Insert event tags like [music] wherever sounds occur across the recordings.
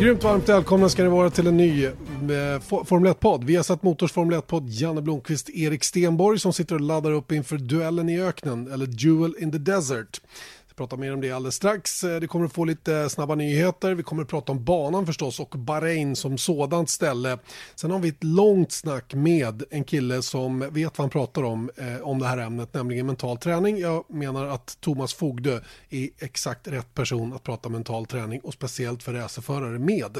Grymt varmt välkomna ska ni vara till en ny eh, Formel 1-podd. Vi har satt Motors Formel 1-podd Janne Blomqvist, Erik Stenborg som sitter och laddar upp inför duellen i öknen, eller Duel in the Desert prata mer om det alldeles strax. Eh, det kommer att få lite snabba nyheter. Vi kommer att prata om banan förstås och Bahrain som sådant ställe. Sen har vi ett långt snack med en kille som vet vad han pratar om, eh, om det här ämnet, nämligen mental träning. Jag menar att Thomas Fogdö är exakt rätt person att prata mental träning och speciellt för racerförare med.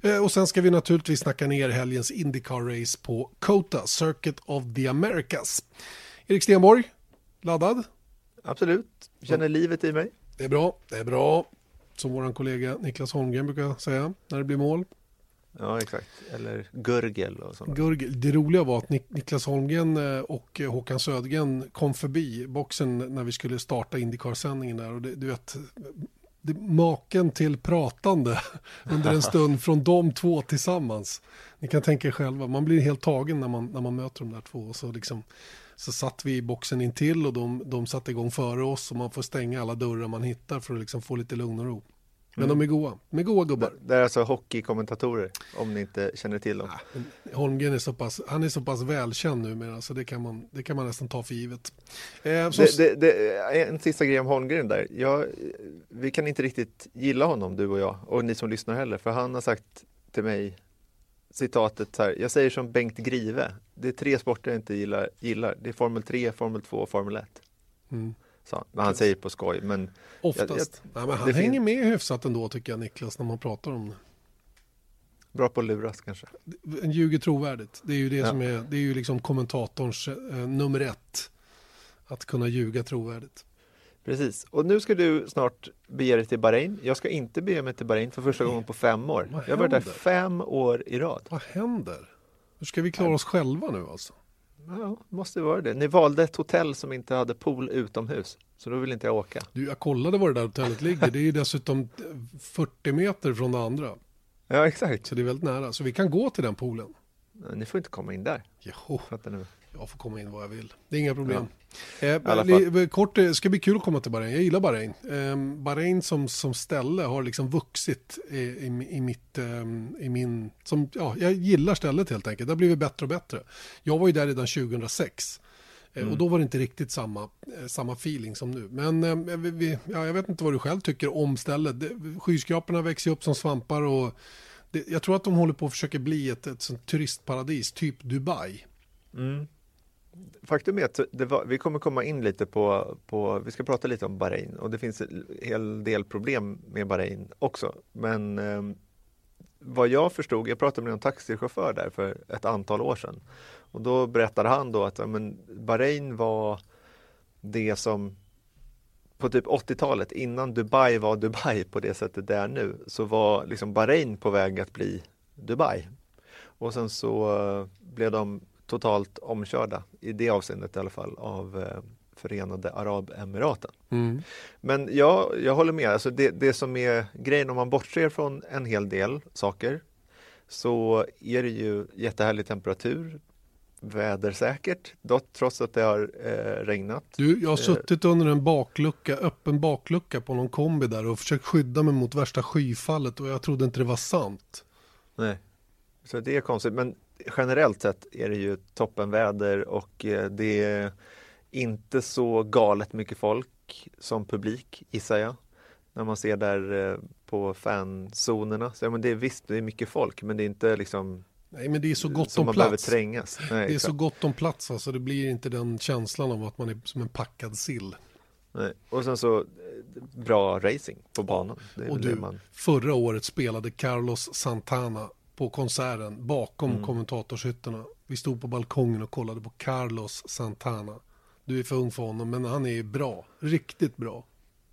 Eh, och sen ska vi naturligtvis snacka ner helgens Indycar-race på Kota, Circuit of the Americas. Erik Stenborg, laddad? Absolut, känner livet i mig. Det är bra, det är bra. Som vår kollega Niklas Holmgren brukar säga när det blir mål. Ja, exakt. Eller Gurgel och sånt. Gurgel. Det roliga var att Niklas Holmgren eh, och Håkan Södgren kom förbi boxen när vi skulle starta Indycar-sändningen där. Och det, du vet, det, maken till pratande [laughs] under en stund från de två tillsammans. Ni kan tänka er själva, man blir helt tagen när man, när man möter de där två. Och så liksom så satt vi i boxen intill och de, de satte igång före oss och man får stänga alla dörrar man hittar för att liksom få lite lugn och ro. Men mm. de är goa, de är goa gubbar. Det, det är alltså hockeykommentatorer, om ni inte känner till dem. Ja, Holmgren är så pass, han är så pass välkänd numera, så det kan man, det kan man nästan ta för givet. Eh, så... det, det, en sista grej om Holmgren där. Jag, vi kan inte riktigt gilla honom, du och jag, och ni som lyssnar heller, för han har sagt till mig citatet här, jag säger som Bengt Grive, det är tre sporter jag inte gillar, gillar. det är Formel 3, Formel 2 och Formel 1. Mm. Så, men han säger på skoj, men... Oftast. Jag, jag, Nej, men han hänger med hyfsat ändå tycker jag Niklas, när man pratar om det. Bra på att luras kanske. En ljuger trovärdigt. Det är ju det ja. som är, det är ju liksom kommentatorns eh, nummer ett. Att kunna ljuga trovärdigt. Precis, och nu ska du snart bege dig till Bahrain. Jag ska inte bege mig till Bahrain för första gången på fem år. Jag har varit där fem år i rad. Vad händer? Hur ska vi klara oss själva nu alltså? Ja, måste vara det. Ni valde ett hotell som inte hade pool utomhus. Så då vill inte jag åka. Du, jag kollade var det där hotellet ligger. Det är ju dessutom 40 meter från det andra. Ja, exakt. Så det är väldigt nära. Så vi kan gå till den poolen. Ni får inte komma in där. Jo. Jag får komma in vad jag vill. Det är inga problem. Ja. Eh, kort, det ska bli kul att komma till Bahrain. Jag gillar Bahrain. Eh, Bahrain som, som ställe har liksom vuxit i, i, i mitt, eh, i min, som, ja, jag gillar stället helt enkelt. Det har blivit bättre och bättre. Jag var ju där redan 2006. Eh, mm. Och då var det inte riktigt samma, eh, samma feeling som nu. Men eh, vi, ja, jag vet inte vad du själv tycker om stället. Skyskraporna växer upp som svampar och det, jag tror att de håller på att försöka bli ett, ett sånt turistparadis, typ Dubai. Mm. Faktum är att var, vi kommer komma in lite på, på, vi ska prata lite om Bahrain och det finns en hel del problem med Bahrain också. Men eh, vad jag förstod, jag pratade med en taxichaufför där för ett antal år sedan och då berättade han då att ja, men Bahrain var det som på typ 80-talet, innan Dubai var Dubai på det sättet det är nu, så var liksom Bahrain på väg att bli Dubai. Och sen så eh, blev de totalt omkörda, i det avseendet i alla fall, av uh, Förenade Arabemiraten. Mm. Men ja, jag håller med, alltså det, det som är grejen om man bortser från en hel del saker så är det ju jättehärlig temperatur vädersäkert trots att det har eh, regnat. Du, jag har suttit under en baklucka, öppen baklucka på någon kombi där och försökt skydda mig mot värsta skyfallet och jag trodde inte det var sant. Nej, så det är konstigt. Men generellt sett är det ju toppenväder och eh, det är inte så galet mycket folk som publik gissar jag. När man ser där eh, på fanzonerna. Så, ja, men det är visst, det är mycket folk men det är inte liksom Nej, men det är så gott om plats. Trängas. Nej, det är så gott om plats, alltså det blir inte den känslan av att man är som en packad sill. Nej. Och sen så eh, bra racing på banan. och du, man... förra året spelade Carlos Santana på konserten bakom mm. kommentatorshytterna. Vi stod på balkongen och kollade på Carlos Santana. Du är för ung för honom, men han är bra. Riktigt bra.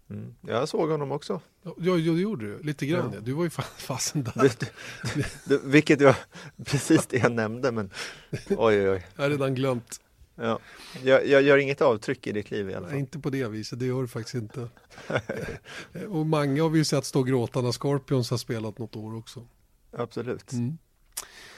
Mm. Jag såg honom också. Ja, ja, det gjorde du. Lite grann. Ja. Du var ju fasen där. Det, det, det, vilket jag, precis det jag nämnde, men [laughs] oj, oj, oj. Jag har redan glömt. Ja. Jag, jag, gör inget avtryck i ditt liv i alla fall. Nej, inte på det viset, det gör du faktiskt inte. [laughs] och många har vi ju sett stå gråta när Scorpions har spelat något år också. Absolut. Mm.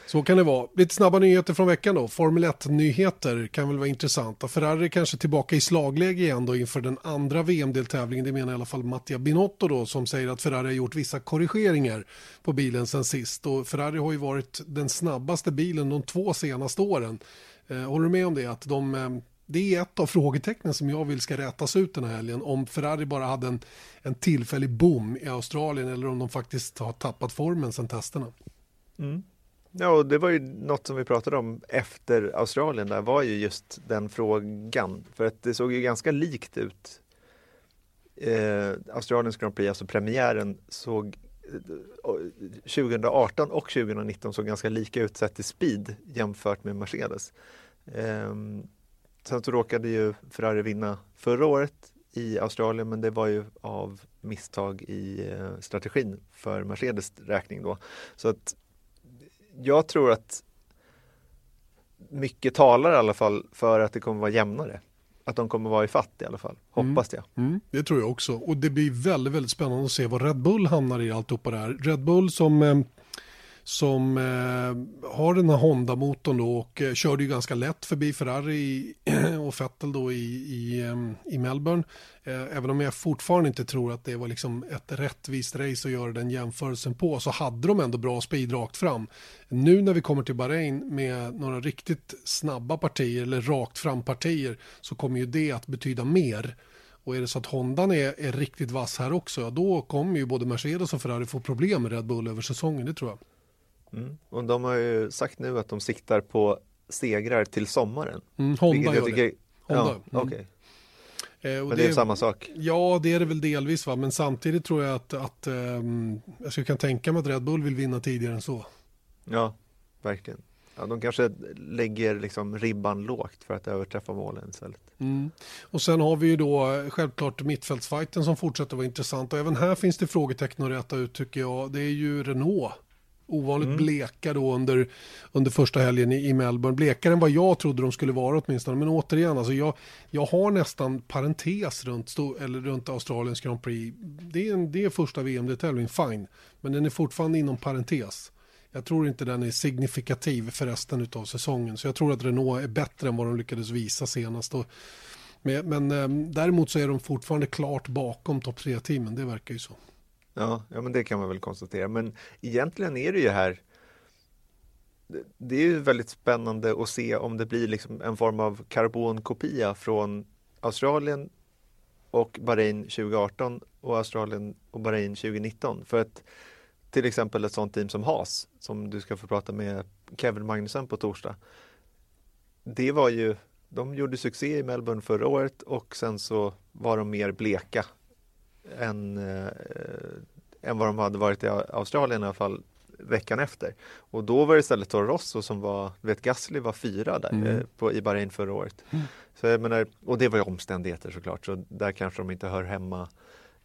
Så kan det vara. Lite snabba nyheter från veckan då. Formel 1-nyheter kan väl vara intressanta. Ferrari kanske tillbaka i slagläge igen då inför den andra VM-deltävlingen. Det menar i alla fall Mattia Binotto då som säger att Ferrari har gjort vissa korrigeringar på bilen sen sist. Och Ferrari har ju varit den snabbaste bilen de två senaste åren. Eh, håller du med om det? Att de, eh, det är ett av frågetecknen som jag vill ska rätas ut den här helgen. Om Ferrari bara hade en, en tillfällig boom i Australien eller om de faktiskt har tappat formen sen testerna. Mm. Ja, och det var ju något som vi pratade om efter Australien där var ju just den frågan. För att det såg ju ganska likt ut. Eh, Australiens Grand Prix, alltså premiären, såg 2018 och 2019 såg ganska lika ut sett i speed jämfört med Mercedes. Eh, sen så råkade ju Ferrari vinna förra året i Australien men det var ju av misstag i eh, strategin för Mercedes räkning då. Så att jag tror att mycket talar i alla fall för att det kommer vara jämnare. Att de kommer vara i fatt i alla fall, mm. hoppas jag. Mm, det tror jag också. Och det blir väldigt, väldigt spännande att se vad Red Bull hamnar i alltihopa det här. Red Bull som eh, som eh, har den här Honda-motorn då och eh, körde ju ganska lätt förbi Ferrari [clears throat] och Vettel då i, i, eh, i Melbourne. Eh, även om jag fortfarande inte tror att det var liksom ett rättvist race att göra den jämförelsen på så hade de ändå bra speed rakt fram. Nu när vi kommer till Bahrain med några riktigt snabba partier eller rakt fram partier så kommer ju det att betyda mer. Och är det så att Hondan är, är riktigt vass här också, ja, då kommer ju både Mercedes och Ferrari få problem med Red Bull över säsongen, det tror jag. Mm. Och de har ju sagt nu att de siktar på segrar till sommaren. Mm, Honda gör tycker... det. Honda. Ja, mm. okay. Eh, men det, det är samma sak? Ja, det är det väl delvis. Va? Men samtidigt tror jag att, att um, jag kan tänka mig att Red Bull vill vinna tidigare än så. Ja, verkligen. Ja, de kanske lägger liksom ribban lågt för att överträffa målen istället. Mm. Och sen har vi ju då självklart mittfältsfajten som fortsätter vara intressant och även här finns det frågetecken att räta ut tycker jag. Det är ju Renault ovanligt mm. bleka då under, under första helgen i, i Melbourne. Blekare än vad jag trodde de skulle vara åtminstone. Men återigen, alltså jag, jag har nästan parentes runt, eller runt Australiens Grand Prix. Det är, en, det är första VM-deltävlingen, fine. Men den är fortfarande inom parentes. Jag tror inte den är signifikativ för resten av säsongen. Så jag tror att Renault är bättre än vad de lyckades visa senast. Och, men, men ehm, däremot så är de fortfarande klart bakom topp 3-teamen, det verkar ju så. Ja, ja, men det kan man väl konstatera. Men egentligen är det ju här det är ju väldigt spännande att se om det blir liksom en form av karbonkopia från Australien och Bahrain 2018 och Australien och Bahrain 2019. För att till exempel ett sånt team som Haas, som du ska få prata med Kevin Magnusson på torsdag. Det var ju, de gjorde succé i Melbourne förra året och sen så var de mer bleka än, äh, än vad de hade varit i Australien i alla fall veckan efter. Och då var det istället Toro Rosso som var, vet Gasly var fyra där mm. eh, på, i Bahrain förra året. Mm. Så jag menar, och det var ju omständigheter såklart, så där kanske de inte hör hemma.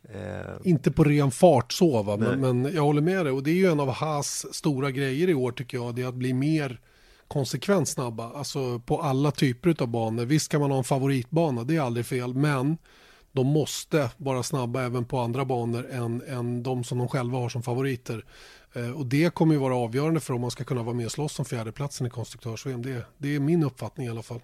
Eh... Inte på ren fart så, va? Men, men, jag håller med dig och det är ju en av Haas stora grejer i år tycker jag, det är att bli mer konsekvent snabba, alltså på alla typer av banor. Visst kan man ha en favoritbana, det är aldrig fel, men de måste vara snabba även på andra banor än, än de som de själva har som favoriter. Eh, och det kommer ju vara avgörande för om man ska kunna vara med och slåss om fjärdeplatsen i konstruktörs-VM. Det, det är min uppfattning i alla fall.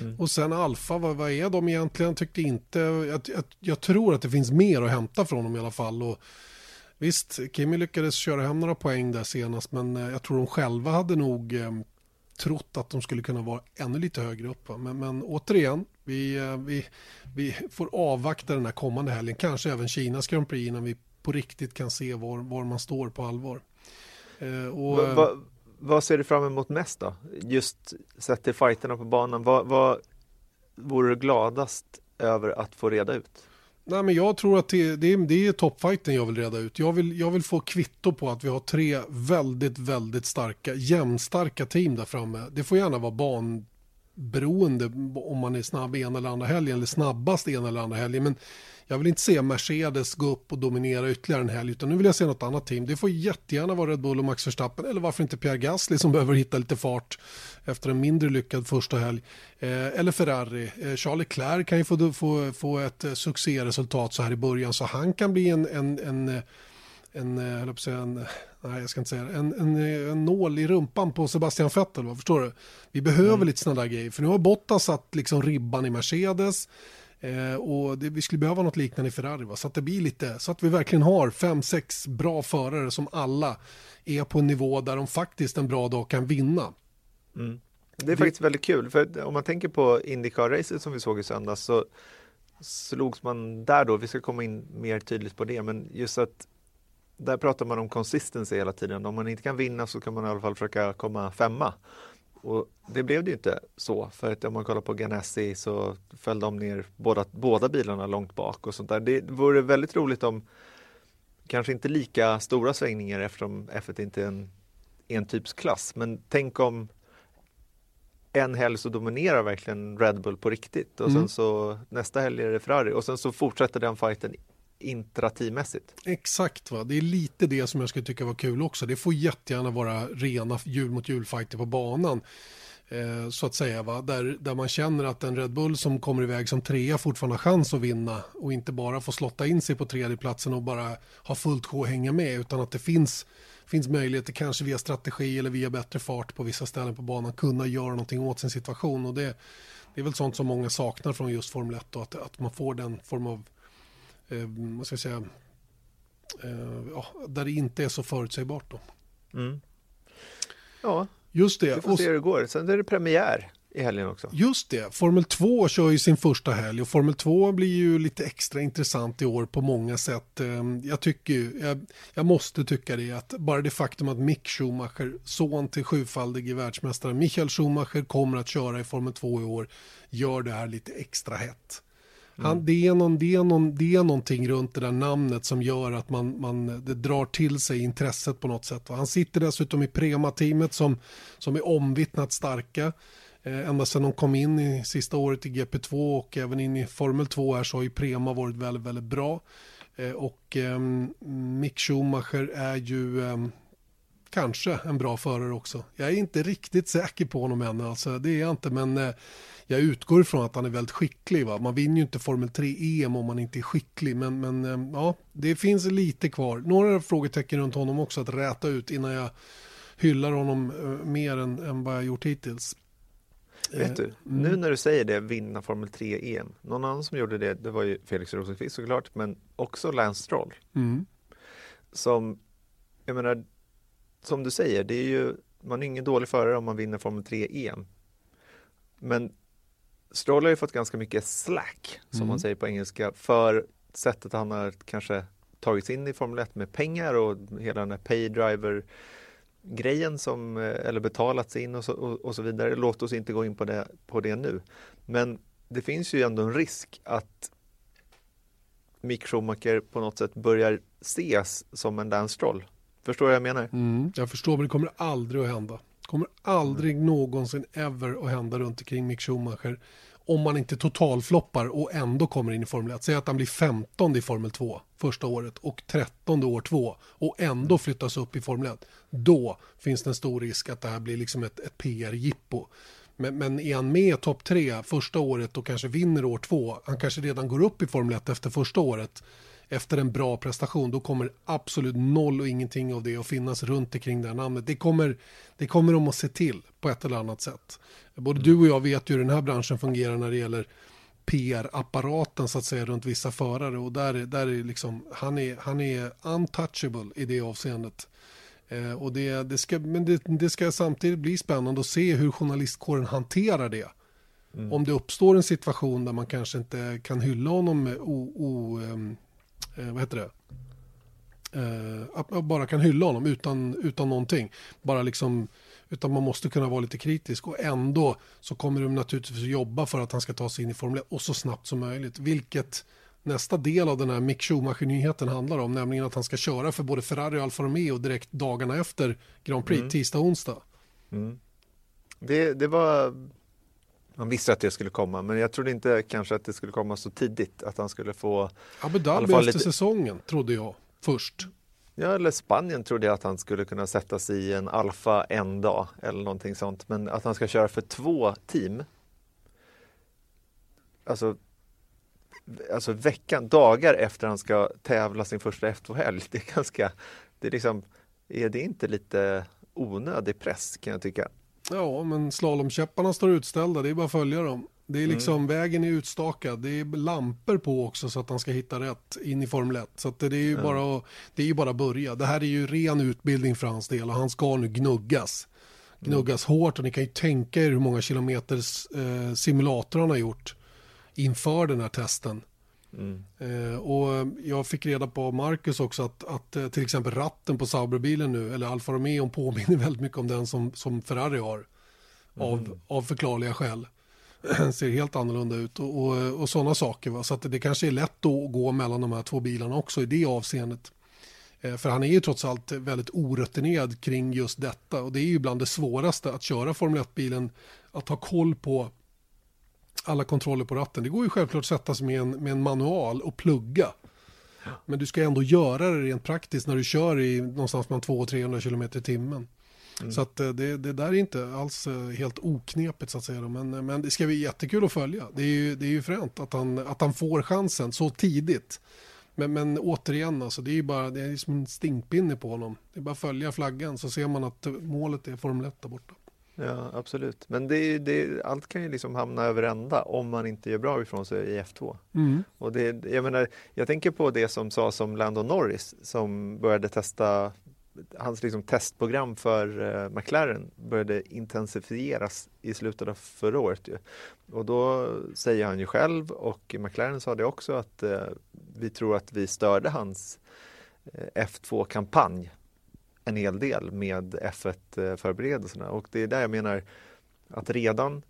Mm. Och sen Alfa, vad, vad, är de egentligen? Tyckte inte, jag, jag, jag, tror att det finns mer att hämta från dem i alla fall. Och visst, Kimi lyckades köra hem några poäng där senast, men eh, jag tror de själva hade nog eh, trott att de skulle kunna vara ännu lite högre upp. Men, men återigen, vi, eh, vi, vi får avvakta den här kommande helgen, kanske även Kinas Grand Prix innan vi på riktigt kan se var, var man står på allvar. Eh, och, va, va, vad ser du fram emot mest då? Just sett till fighterna på banan, vad, vad vore du gladast över att få reda ut? Nej, men jag tror att det, det, det är toppfighten jag vill reda ut. Jag vill, jag vill få kvitto på att vi har tre väldigt, väldigt starka, jämnstarka team där framme. Det får gärna vara ban beroende om man är snabb ena eller andra helgen eller snabbast ena eller andra helgen. Men jag vill inte se Mercedes gå upp och dominera ytterligare en helg utan nu vill jag se något annat team. Det får jättegärna vara Red Bull och Max Verstappen eller varför inte Pierre Gasly som [laughs] behöver hitta lite fart efter en mindre lyckad första helg. Eh, eller Ferrari. Eh, Charles Leclerc kan ju få, få, få ett eh, succéresultat så här i början så han kan bli en, en, en eh, en, eh, en, eh, en, nej jag ska inte säga en, en, en nål i rumpan på Sebastian Vettel, vad förstår du? Vi behöver mm. lite sådana där grejer, för nu har Bottas satt liksom ribban i Mercedes, Eh, och det, vi skulle behöva något liknande i Ferrari, va? så att det blir lite, så att vi verkligen har fem, sex bra förare som alla är på en nivå där de faktiskt en bra dag kan vinna. Mm. Det är faktiskt väldigt kul, för om man tänker på Indycar-racet som vi såg i söndags så slogs man där då, vi ska komma in mer tydligt på det, men just att där pratar man om consistency hela tiden. Om man inte kan vinna så kan man i alla fall försöka komma femma. Och det blev det ju inte så, för att om man kollar på Ganassi så föll de ner båda, båda bilarna långt bak och sånt där. Det vore väldigt roligt om kanske inte lika stora svängningar eftersom F1 inte är en entypsklass, men tänk om en helg så dominerar verkligen Red Bull på riktigt och mm. sen så nästa helg är det Ferrari och sen så fortsätter den fighten intrateammässigt. Exakt, va? det är lite det som jag skulle tycka var kul också. Det får jättegärna vara rena hjul mot julfighter på banan. Eh, så att säga, va? Där, där man känner att en Red Bull som kommer iväg som trea fortfarande har chans att vinna och inte bara få slotta in sig på tredjeplatsen och bara ha fullt sjå att hänga med utan att det finns finns möjligheter kanske via strategi eller via bättre fart på vissa ställen på banan kunna göra någonting åt sin situation och det, det är väl sånt som många saknar från just Formel 1 då, att, att man får den form av eh, vad ska jag säga, eh, ja, där det inte är så förutsägbart. Då. Mm. Ja, Just det. vi får se hur det går. Sen är det premiär i helgen också. Just det, Formel 2 kör ju sin första helg och Formel 2 blir ju lite extra intressant i år på många sätt. Ehm, jag tycker ju, jag, jag måste tycka det, att bara det faktum att Mick Schumacher, son till sjufaldige världsmästaren Michael Schumacher, kommer att köra i Formel 2 i år, gör det här lite extra hett. Han, mm. det, är någon, det, är någon, det är någonting runt det där namnet som gör att man, man, det drar till sig intresset på något sätt. Han sitter dessutom i Prema-teamet som, som är omvittnat starka. Eh, ända sedan de kom in i sista året i GP2 och även in i Formel 2 här så har ju Prema varit väldigt, väldigt bra. Eh, och eh, Mick Schumacher är ju eh, kanske en bra förare också. Jag är inte riktigt säker på honom än, alltså, det är jag inte, men eh, jag utgår ifrån att han är väldigt skicklig. Va? Man vinner ju inte Formel 3 EM om man inte är skicklig, men, men eh, ja, det finns lite kvar. Några frågetecken runt honom också att räta ut innan jag hyllar honom eh, mer än, än vad jag gjort hittills. Vet du, mm. nu när du säger det, vinna Formel 3 EM. Någon annan som gjorde det, det var ju Felix Rosenqvist såklart, men också Lance Stroll. Mm. Som, jag menar, som du säger, det är ju, man är ingen dålig förare om man vinner Formel 3 EM. Men Stroll har ju fått ganska mycket slack, som mm. man säger på engelska, för sättet han har kanske tagits in i Formel 1 med pengar och hela den här paydriver grejen som, eh, eller betalats in och så, och, och så vidare. Låt oss inte gå in på det, på det nu. Men det finns ju ändå en risk att Mick Schumacher på något sätt börjar ses som en Lance Stroll. Förstår du vad jag menar? Mm, jag förstår, men det kommer aldrig att hända. Det kommer aldrig mm. någonsin ever att hända runt omkring Mick Schumacher om man inte totalfloppar och ändå kommer in i Formel 1. Säg att han blir 15 i Formel 2 första året och 13 år 2 och ändå flyttas upp i Formel 1. Då finns det en stor risk att det här blir liksom ett, ett PR-jippo. Men, men är han med topp 3 första året och kanske vinner år 2, han kanske redan går upp i Formel 1 efter första året, efter en bra prestation, då kommer absolut noll och ingenting av det att finnas runt omkring det här namnet. Det kommer, det kommer de att se till på ett eller annat sätt. Både du och jag vet ju hur den här branschen fungerar när det gäller PR-apparaten så att säga runt vissa förare och där, där är liksom, han är, han är untouchable i det avseendet. Eh, och det, det ska, men det, det, ska samtidigt bli spännande att se hur journalistkåren hanterar det. Mm. Om det uppstår en situation där man kanske inte kan hylla honom o, o, um, eh, vad heter det? Eh, bara kan hylla honom utan, utan någonting. Bara liksom, utan man måste kunna vara lite kritisk och ändå så kommer de naturligtvis att jobba för att han ska ta sig in i Formel 1 och så snabbt som möjligt. Vilket nästa del av den här Mick Schumacher-nyheten handlar om, nämligen att han ska köra för både Ferrari och Alfa Romeo direkt dagarna efter Grand Prix, mm. tisdag och onsdag. Mm. Det, det var Man visste att det skulle komma, men jag trodde inte kanske att det skulle komma så tidigt. Att han skulle få... Abu Dhabi efter lite... säsongen, trodde jag först. Ja, eller Spanien trodde jag att han skulle kunna sätta sig i en Alfa en dag eller någonting sånt. Men att han ska köra för två team. Alltså, alltså veckan, dagar efter han ska tävla sin första F2-helg. Det är ganska, det är liksom, är det inte lite onödig press kan jag tycka? Ja, men slalomkäpparna står utställda, det är bara att följa dem. Det är liksom, mm. vägen är utstakad, det är lampor på också så att han ska hitta rätt in i Formel 1. Så det är ju mm. bara, det är ju bara börja. Det här är ju ren utbildning för hans del och han ska nu gnuggas. Gnuggas mm. hårt och ni kan ju tänka er hur många kilometer eh, simulator han har gjort inför den här testen. Mm. Eh, och jag fick reda på Marcus också att, att eh, till exempel ratten på Sauberbilen nu, eller Alfa Romeo påminner [laughs] väldigt mycket om den som, som Ferrari har. Av, mm. av förklarliga skäl. [clears throat] ser helt annorlunda ut och, och, och sådana saker. Va? Så att det kanske är lätt att gå mellan de här två bilarna också i det avseendet. Eh, för han är ju trots allt väldigt orutinerad kring just detta och det är ju bland det svåraste att köra Formel 1-bilen, att ha koll på alla kontroller på ratten. Det går ju självklart att sätta sig med en, med en manual och plugga. Men du ska ändå göra det rent praktiskt när du kör i någonstans mellan 200 och 300 km i timmen. Mm. Så att eh, det, det, där är inte alls eh, helt oknepigt så att säga. Men, eh, men det ska bli jättekul att följa. Det är ju, det är ju fränt att han, att han får chansen så tidigt. Men, men återigen, alltså, det är ju bara det är som en stinkpinne på honom. Det är bara att följa flaggan så ser man att målet är Formel 1 där borta. Ja, absolut. Men det, det, allt kan ju liksom hamna över ända om man inte gör bra ifrån sig i F2. Mm. Och det, jag, menar, jag tänker på det som sades om Lando Norris som började testa hans liksom testprogram för uh, McLaren började intensifieras i slutet av förra året. Ju. Och då säger han ju själv och McLaren sa det också att uh, vi tror att vi störde hans eh, F2-kampanj en hel del med F1-förberedelserna och det är där jag menar att redan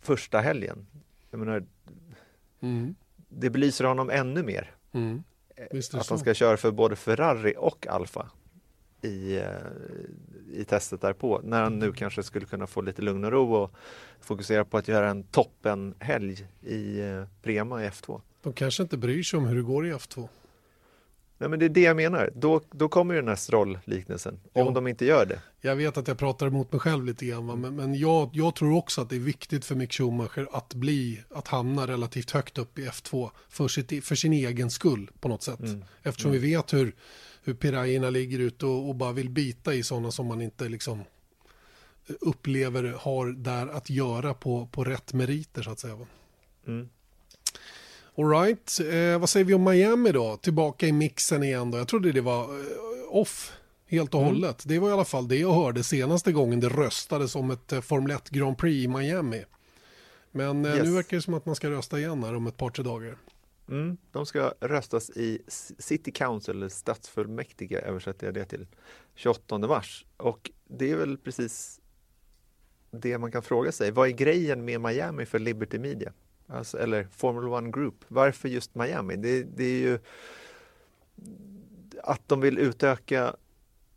första helgen, jag menar, mm. det belyser honom ännu mer. Mm. Att han ska köra för både Ferrari och Alfa i, eh, i testet därpå. När han nu kanske skulle kunna få lite lugn och ro och fokusera på att göra en toppenhelg i eh, Prema i F2. De kanske inte bryr sig om hur det går i F2. Nej men det är det jag menar. Då, då kommer ju den här stroll-liknelsen. Om ja. de inte gör det. Jag vet att jag pratar emot mig själv lite grann. Va? Men, men jag, jag, tror också att det är viktigt för Mick Schumacher att bli, att hamna relativt högt upp i F2 för, sitt, för sin egen skull på något sätt. Mm. Eftersom mm. vi vet hur hur pirajerna ligger ute och, och, bara vill bita i sådana som man inte liksom upplever har där att göra på, på rätt meriter så att säga. Mm. Alright, eh, vad säger vi om Miami då? Tillbaka i mixen igen då. Jag trodde det var eh, off helt och mm. hållet. Det var i alla fall det jag hörde senaste gången det röstades om ett eh, Formel 1 Grand Prix i Miami. Men eh, yes. nu verkar det som att man ska rösta igen här om ett par, tre dagar. Mm, de ska röstas i City Council, eller stadsfullmäktige översätter jag det till, 28 mars. Och det är väl precis det man kan fråga sig. Vad är grejen med Miami för Liberty Media? Alltså, eller Formula One Group. Varför just Miami? Det, det är ju att de vill utöka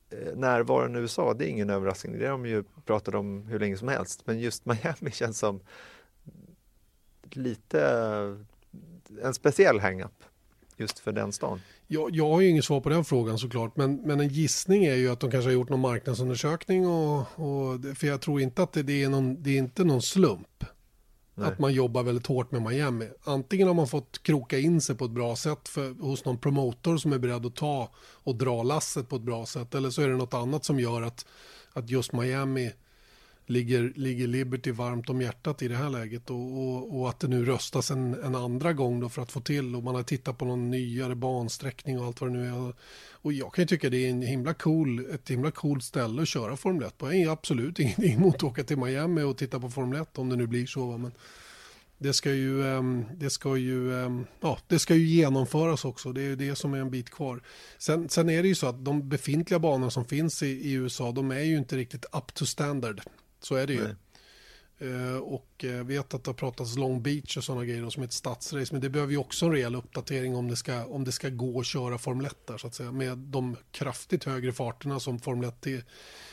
eh, närvaron i USA, det är ingen överraskning. Det har de ju pratat om hur länge som helst. Men just Miami [laughs] känns som lite en speciell hang-up just för den stan? Jag, jag har ju inget svar på den frågan såklart, men, men en gissning är ju att de kanske har gjort någon marknadsundersökning och, och för jag tror inte att det, det, är någon, det är inte någon slump Nej. att man jobbar väldigt hårt med Miami. Antingen har man fått kroka in sig på ett bra sätt för, hos någon promotor som är beredd att ta och dra lasset på ett bra sätt, eller så är det något annat som gör att, att just Miami ligger, ligger Liberty varmt om hjärtat i det här läget och, och, och, att det nu röstas en, en andra gång då för att få till och man har tittat på någon nyare bansträckning och allt vad det nu är. Och jag kan ju tycka det är en himla cool, ett himla coolt ställe att köra Formel 1 på. Jag har absolut [laughs] ingenting emot att åka till Miami och titta på Formel 1 om det nu blir så. Men det ska ju, ehm, det ska ju, ehm, ja, det ska ju genomföras också. Det är ju det som är en bit kvar. Sen, sen är det ju så att de befintliga banorna som finns i, i USA, de är ju inte riktigt up to standard. Så är det ju. Uh, och uh, vet att det har pratats Long Beach och sådana grejer som ett stadsrace. Men det behöver ju också en rejäl uppdatering om det ska, om det ska gå att köra Formel 1 där så att säga. Med de kraftigt högre farterna som Formel 1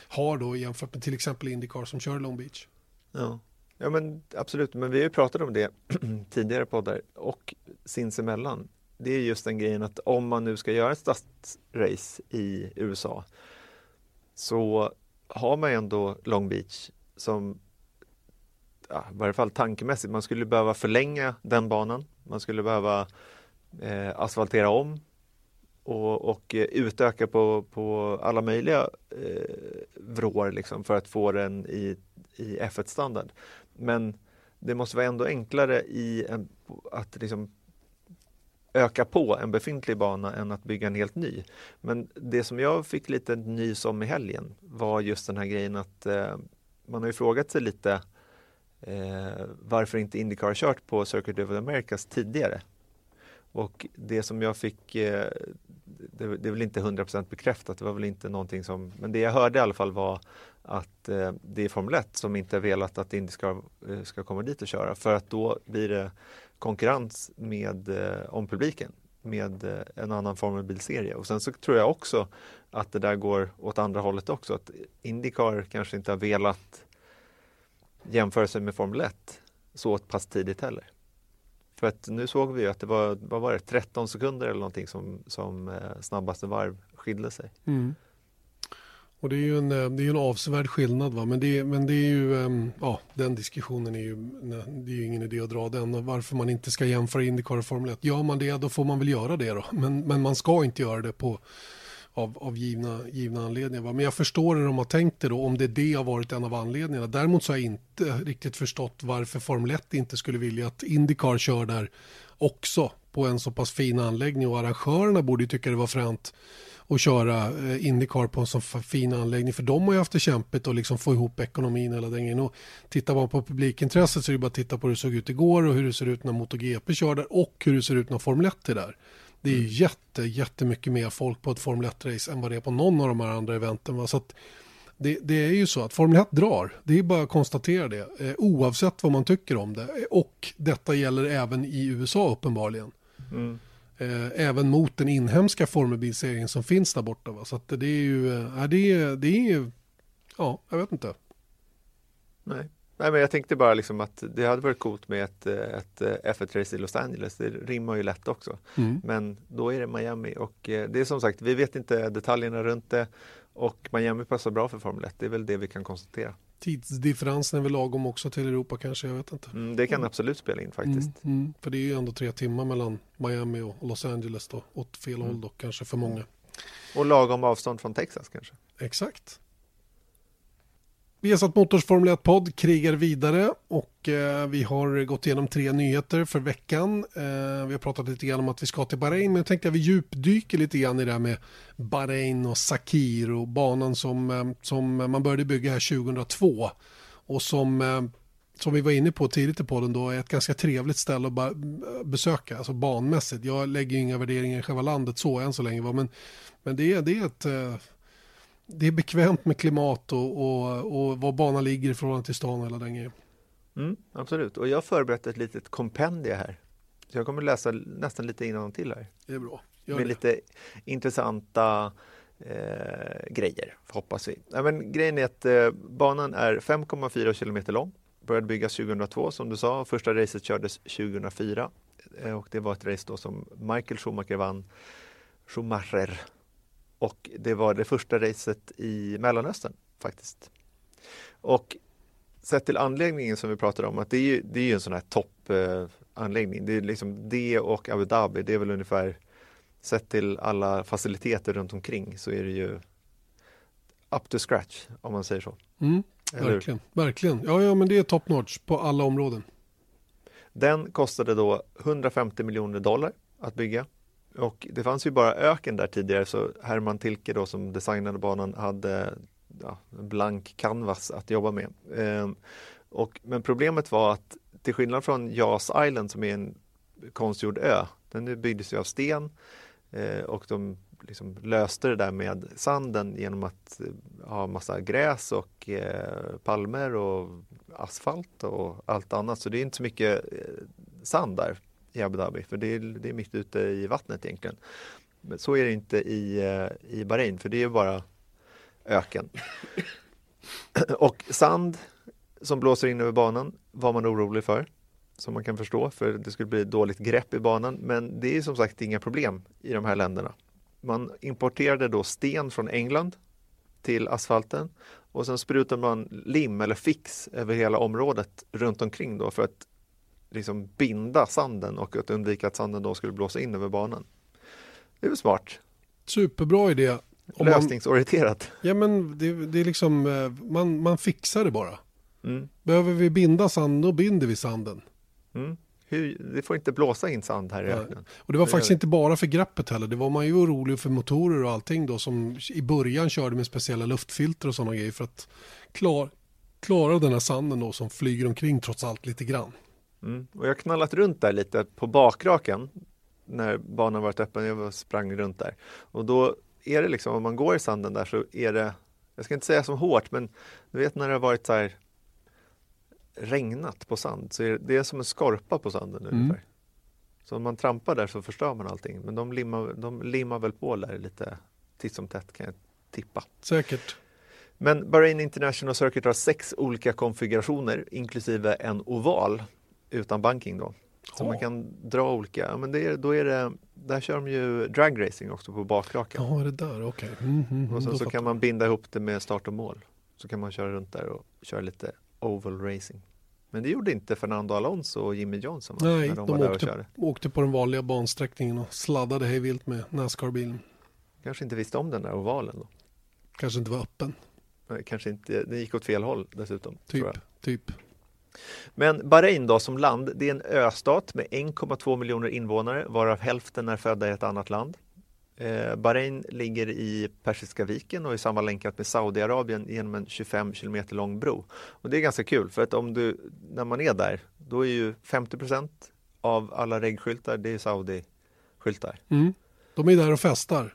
har då jämfört med till exempel Indycar som kör Long Beach. Ja, Ja men absolut, men vi har ju pratat om det [clears throat] tidigare poddar och sinsemellan. Det är just den grejen att om man nu ska göra ett stadsrace i USA så har man ändå Long Beach som ja, i varje fall tankemässigt, man skulle behöva förlänga den banan. Man skulle behöva eh, asfaltera om och, och eh, utöka på, på alla möjliga eh, vrår liksom för att få den i, i F1-standard. Men det måste vara ändå enklare i en, att liksom öka på en befintlig bana än att bygga en helt ny. Men det som jag fick lite nys om i helgen var just den här grejen att eh, man har ju frågat sig lite eh, varför inte Indycar har kört på Circuit of the Americas tidigare. Och det som jag fick, eh, det, det är väl inte 100% bekräftat, det var väl inte någonting som, men det jag hörde i alla fall var att eh, det är Formel 1 som inte har velat att Indycar ska, ska komma dit och köra för att då blir det konkurrens med, eh, om publiken med eh, en annan Formel bilserie. Och sen så tror jag också att det där går åt andra hållet också, att Indycar kanske inte har velat jämföra sig med Formel 1 så pass tidigt heller. För att nu såg vi att det var, vad var det, 13 sekunder eller någonting som, som eh, snabbaste varv skilde sig. Mm. Och det är ju en, eh, det är en avsevärd skillnad. Va? Men, det, men det är ju, ehm, ja, den diskussionen är ju, det är ju ingen idé att dra den. Varför man inte ska jämföra Indycar och Formel 1. Gör man det, då får man väl göra det då. Men, men man ska inte göra det på, av, av givna, givna anledningar. Va? Men jag förstår hur de har tänkt det då, om det, det har varit en av anledningarna. Däremot så har jag inte riktigt förstått varför Formel 1 inte skulle vilja att Indycar kör där också på en så pass fin anläggning och arrangörerna borde ju tycka det var fränt att köra eh, Indycar på en så fin anläggning för de har ju haft det kämpigt att liksom få ihop ekonomin hela den grejen. Och tittar man på publikintresset så är det bara att titta på hur det såg ut igår och hur det ser ut när MotoGP kör där och hur det ser ut när Formel 1 är där. Det är mm. jätte, jättemycket mer folk på ett Formel 1-race än vad det är på någon av de här andra eventen. Va? Så det, det, är ju så att Formel 1 drar, det är bara att konstatera det, eh, oavsett vad man tycker om det. Och detta gäller även i USA uppenbarligen. Mm. Eh, även mot den inhemska formelbilserien som finns där borta. Va? Så det är ju, eh, det är, det är, ja, jag vet inte. Nej. Nej, men jag tänkte bara liksom att det hade varit coolt med ett, ett F1-race i Los Angeles. Det rimmar ju lätt också. Mm. Men då är det Miami och eh, det är som sagt, vi vet inte detaljerna runt det och Miami passar bra för Formel 1. Det är väl det vi kan konstatera. Tidsdifferensen är väl lagom också till Europa kanske, jag vet inte. Mm, det kan mm. absolut spela in faktiskt. Mm, mm, för det är ju ändå tre timmar mellan Miami och Los Angeles då, åt fel håll då kanske för många. Och lagom avstånd från Texas kanske. Exakt. Vi har satt Motors Formel 1-podd krigar vidare och eh, vi har gått igenom tre nyheter för veckan. Eh, vi har pratat lite grann om att vi ska till Bahrain men jag tänkte att vi djupdyker lite grann i det här med Bahrain och Sakir och banan som, eh, som man började bygga här 2002 och som eh, som vi var inne på tidigt i podden då är ett ganska trevligt ställe att besöka, alltså banmässigt. Jag lägger inga värderingar i själva landet så än så länge, va? men, men det, är, det är ett eh, det är bekvämt med klimat och, och, och var banan ligger i förhållande till stan och hela den grejen. Mm, absolut, och jag har förberett ett litet kompendie här. Så jag kommer läsa nästan lite innan till här. Det är bra. Gör med det. lite intressanta eh, grejer, hoppas vi. Ja, men grejen är att eh, banan är 5,4 kilometer lång. Började byggas 2002 som du sa. Första racet kördes 2004 eh, och det var ett race då som Michael Schumacher vann. Schumacher och det var det första racet i Mellanöstern faktiskt. Och sett till anläggningen som vi pratade om, att det är ju, det är ju en sån här toppanläggning. Eh, det är liksom det och Abu Dhabi, det är väl ungefär sett till alla faciliteter runt omkring så är det ju up to scratch om man säger så. Mm, verkligen, verkligen. Ja, ja, men det är top notch på alla områden. Den kostade då 150 miljoner dollar att bygga och det fanns ju bara öken där tidigare så Herman Tilke då som designade banan hade ja, blank canvas att jobba med. Eh, och, men problemet var att till skillnad från Jas Island som är en konstgjord ö, den byggdes ju av sten eh, och de liksom löste det där med sanden genom att eh, ha massa gräs och eh, palmer och asfalt och allt annat. Så det är inte så mycket eh, sand där i Abu Dhabi för det är, det är mitt ute i vattnet egentligen. Men så är det inte i, eh, i Bahrain för det är bara öken. [clears throat] Och sand som blåser in över banan var man orolig för, som man kan förstå, för det skulle bli dåligt grepp i banan. Men det är som sagt inga problem i de här länderna. Man importerade då sten från England till asfalten och sen sprutade man lim eller fix över hela området runt omkring då för att liksom binda sanden och att undvika att sanden då skulle blåsa in över banan. Det är väl smart. Superbra idé. Om man, Lösningsorienterat. ja men det, det är liksom, eh, man, man fixar det bara. Mm. Behöver vi binda sand, då binder vi sanden. Mm. Hur, det får inte blåsa in sand här i öknen. Och det var faktiskt inte bara för greppet heller. Det var man ju orolig för motorer och allting då som i början körde med speciella luftfilter och sådana grejer för att klar, klara den här sanden då som flyger omkring trots allt lite grann. Mm. Och jag har knallat runt där lite på bakraken när banan varit öppen. Jag sprang runt där. Och då är det liksom, om man går i sanden där så är det, jag ska inte säga som hårt, men du vet när det har varit så här regnat på sand, så är det, det är som en skorpa på sanden Mm. ungefär. Så om man trampar där så förstör man allting. Men de limmar, de limmar väl på där lite titt som tätt kan jag tippa. Säkert. Men Bahrain International Circuit har sex olika konfigurationer inklusive en oval utan banking då. Så Ja. man kan dra olika, men det är, då är det, där kör de ju dragracing också på bakraken. Ja, är det där? Okej. Mm, mm, och sen då så kan man binda ihop det med start och mål. Så kan man köra runt där och köra lite oval racing. Men det gjorde inte Fernando Alonso och Jimmy Johnson? Nej, när de, de, var där och åkte, körde. åkte på den vanliga bansträckningen och sladdade hej vilt med Nascar-bilen. Kanske inte visste om den där ovalen då. Kanske inte var öppen, Nej, Kanske inte, det gick åt fel håll dessutom. typ. typ. Men Bahrain då som land, det är en östat med 1,2 miljoner invånare varav hälften är födda i ett annat land. Eh, Bahrain ligger i Persiska viken och är sammanlänkat med Saudiarabien genom en 25 kilometer lång bro. Och det är ganska kul för att om du, när man är där, då är ju 50% av alla reggskyltar, det är Saudi-skyltar. Mm. De är där och festar.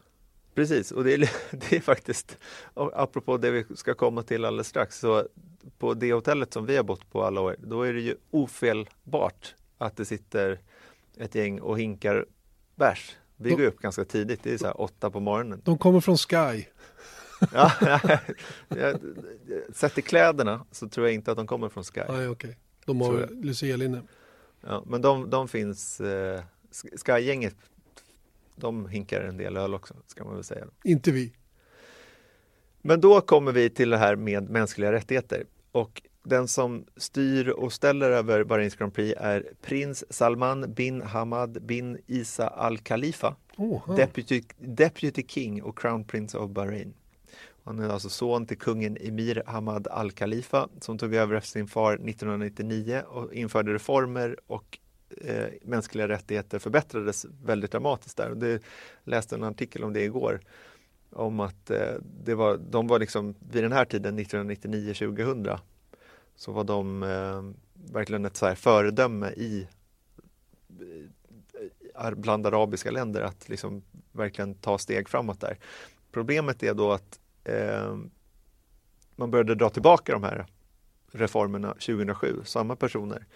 Precis, och det är, [laughs] det är faktiskt, apropå det vi ska komma till alldeles strax, så på det hotellet som vi har bott på alla år, då är det ju ofelbart att det sitter ett gäng och hinkar bärs. Vi Då- går upp ganska tidigt, det är så här åtta på morgonen. De kommer från Sky. [laughs] Ja, sett i kläderna så tror jag inte att de kommer från Sky. Nej, okej. De Tror har lucialinne. Ja, men de, de finns, eh, Sky-gänget, de hinkar en del öl också, ska man väl säga. Inte vi. Men då kommer vi till det här med mänskliga rättigheter. Och den som styr och ställer över Bahrains Grand Prix är prins Salman bin Hamad bin Isa Al Khalifa, Oh. Deputy, Deputy King och Crown Prince of Bahrain. Han är alltså son till kungen Emir Hamad Al Khalifa som tog över efter sin far 1999 och införde reformer och eh, mänskliga rättigheter förbättrades väldigt dramatiskt där. Och det läste en artikel om det igår om att eh, det var, de var liksom vid den här tiden 1999-2000 så var de eh, verkligen ett så här föredöme i eh, bland arabiska länder att liksom verkligen ta steg framåt där. Problemet är då att eh, man började dra tillbaka de här reformerna 2007, samma personer,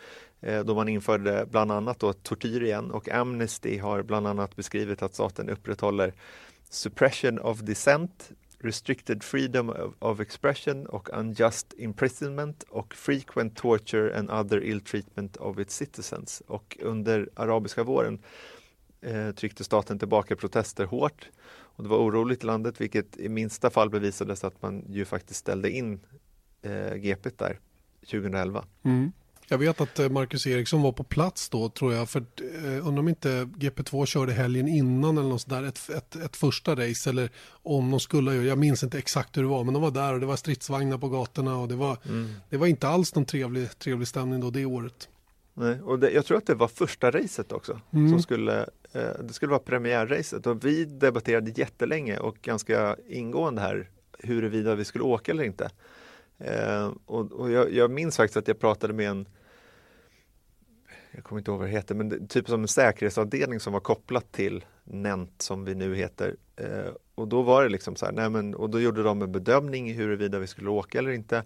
eh, då man införde bland annat då tortyr igen och Amnesty har bland annat beskrivit att staten upprätthåller suppression of dissent, restricted freedom of, of expression och unjust imprisonment och frequent torture and other ill treatment of its citizens. Och under arabiska våren eh, tryckte staten tillbaka protester hårt och det var oroligt i landet vilket i minsta fall bevisades att man ju faktiskt ställde in eh, GP där 2011. Mm. Jag vet att eh, Marcus Eriksson var på plats då tror jag. För eh, undrar om inte GP2 körde helgen innan eller något sådär. Ett, ett, ett första race eller om de skulle göra. Jag minns inte exakt hur det var. Men de var där och det var stridsvagnar på gatorna. Och det var, det var inte alls någon trevlig, trevlig stämning då det året. Nej, och det, jag tror att det var första racet också. Mm. Som skulle, eh, det skulle vara premiärracet och vi debatterade jättelänge och ganska ingående här huruvida vi skulle åka eller inte. Eh, och och jag, jag minns faktiskt att jag pratade med en jag kommer inte ihåg vad det heter, men det, typ som en säkerhetsavdelning som var kopplat till NENT som vi nu heter. Eh, och då var det liksom så här, nej men, och då gjorde de en bedömning huruvida vi skulle åka eller inte.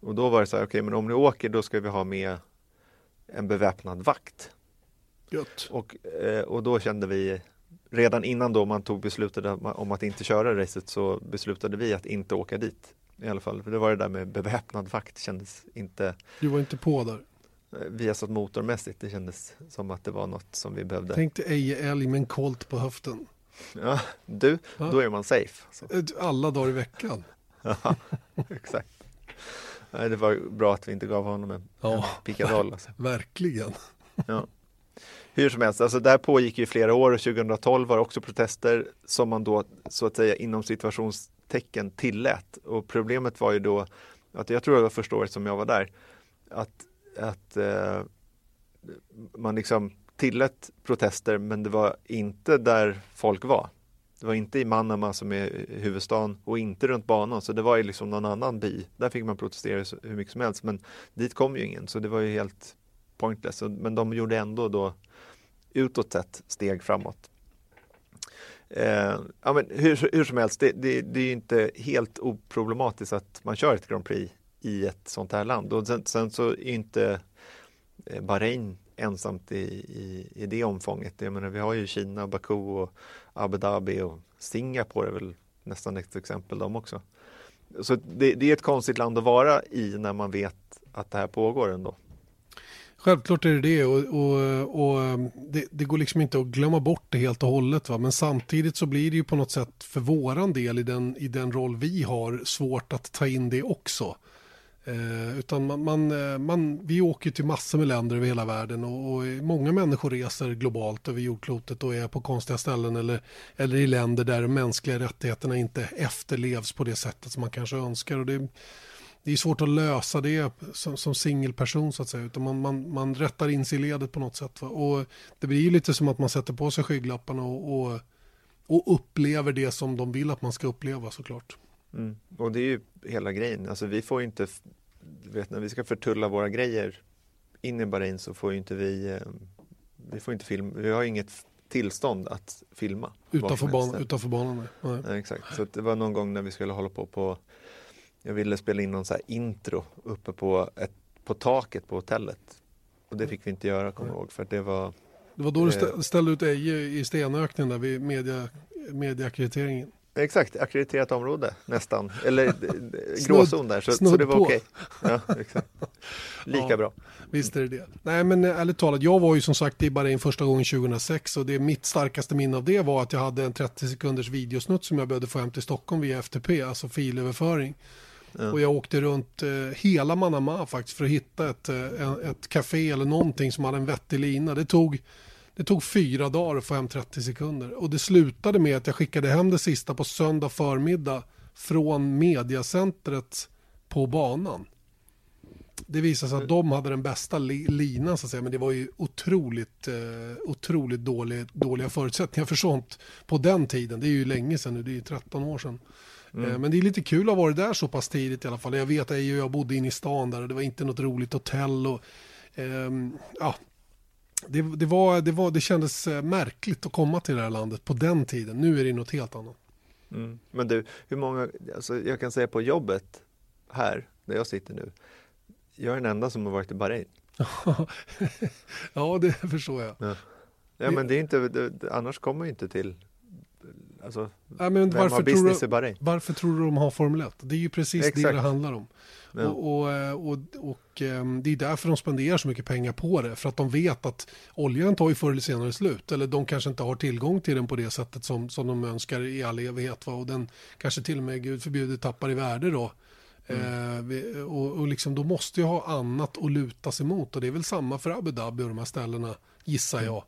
Och då var det så här, okej men om ni åker då ska vi ha med en beväpnad vakt. Gött. Och, eh, och då kände vi, redan innan då man tog beslutet om om att inte köra racet så beslutade vi att inte åka dit. I alla fall. För det var det där med beväpnad vakt kändes inte Du var inte på där. eh, Viasat motormässigt. Det kändes som att det var något som vi behövde. Tänk dig Eje älg med en kolt på höften. Ja, du, Ja. då är man safe. Så. Alla dagar i veckan. [laughs] Ja, exakt. Nej, det var bra att vi inte gav honom en, Ja. en pickadoll. Alltså. [laughs] Verkligen. Ja. Hur som helst, alltså det här pågick ju flera år och 2012 var det också protester som man då så att säga inom tecken tillät. Och problemet var ju då att jag tror det var första året som jag var där att, att eh, man liksom tillät protester men det var inte där folk var. Det var inte i Manama som är huvudstaden och inte runt banan så det var ju liksom någon annan by. Där fick man protestera hur mycket som helst men dit kom ju ingen så det var ju helt pointless. Men de gjorde ändå då utåt sett steg framåt. Eh, ja, men hur, hur som helst, det, det, det är ju inte helt oproblematiskt att man kör ett Grand Prix i ett sånt här land. Och sen, sen så är inte eh, Bahrain ensamt i, i, i det omfånget. Jag menar, vi har ju Kina, Baku och Abu Dhabi och Singapore är väl nästan ett exempel de också. Så det, det är ett konstigt land att vara i när man vet att det här pågår ändå. Självklart är det det och, och, och ehm, det, det går liksom inte att glömma bort det helt och hållet. Va? Men samtidigt så blir det ju på något sätt för våran del i den, i den roll vi har svårt att ta in det också. Eh, utan man, man, eh, man, vi åker till massor med länder över hela världen och, och många människor reser globalt över jordklotet och är på konstiga ställen eller, eller i länder där de mänskliga rättigheterna inte efterlevs på det sättet som man kanske önskar. Och det, det är svårt att lösa det som, som singelperson så att säga. Utan man, man, man rättar in sig i ledet på något sätt. Va? Och det blir ju lite som att man sätter på sig skygglapparna och, och, och upplever det som de vill att man ska uppleva såklart. Mm. Och det är ju hela grejen. Alltså vi får ju inte, vet när vi ska förtulla våra grejer in i Bahrain så får ju inte vi, eh, vi får inte filma, vi har inget tillstånd att filma. Utanför, ban, utanför banan. nej. Nej. Exakt, så det var någon gång när vi skulle hålla på på, jag ville spela in någon så här intro uppe på, ett, på taket på hotellet. Och det fick vi inte göra, kommer jag ihåg, för det var Det var då du Eh. stä- ställde ut Eje i stenöknen där vid media, mediaackrediteringen. Exakt, akkrediterat område nästan, eller [laughs] gråzon där, så, så det var okej. [laughs] Ja, exakt. Lika Ja. bra. Visst är det det. Nej men eh, ärligt talat, jag var ju som sagt i Bahrain första gången 2006 och det mitt starkaste minne av det var att jag hade en 30 sekunders videosnutt som jag behövde få hem till Stockholm via FTP, alltså filöverföring. Ja. Och jag åkte runt eh, hela Manama faktiskt för att hitta ett, eh, ett café eller någonting som hade en vettig lina. Det tog, det tog fyra dagar att få hem 30 sekunder. Och det slutade med att jag skickade hem det sista på söndag förmiddag från mediacentret på banan. Det visade sig att de hade den bästa li- linan så att säga, men det var ju otroligt, eh, otroligt dålig, dåliga förutsättningar för sånt på den tiden. Det är ju länge sedan nu, det är ju 13 år sedan. Eh, Men det är lite kul att ha varit där så pass tidigt i alla fall. Jag vet att jag bodde inne i stan där och det var inte något roligt hotell. Och, ehm, ja, det, det, var, det, var, det kändes eh, märkligt att komma till det här landet på den tiden. Nu är det något helt annat. Mm. Men du, hur många, alltså jag kan säga på jobbet här, där jag sitter nu, jag är den enda som har varit i Bahrain. [laughs] ja, det förstår jag. Ja, Det- men det är inte, det, det, annars kommer jag inte till, alltså, Ja, men vem har varför, tror business du, i Bahrain? varför tror du de har Formel 1? Det är ju precis det Exakt. det handlar om. Ja. Och, och, eh, och, och ehm, det är därför de spenderar så mycket pengar på det. För att de vet att oljan tar ju förr eller senare slut. Eller de kanske inte har tillgång till den på det sättet som, som de önskar i all evighet. Va? Och den kanske till och med, gud förbjude, tappar i värde då. Mm. Eh, och, och liksom, då måste ju ha annat att luta sig mot. Och det är väl samma för Abu Dhabi och de här ställena, gissar Mm. jag.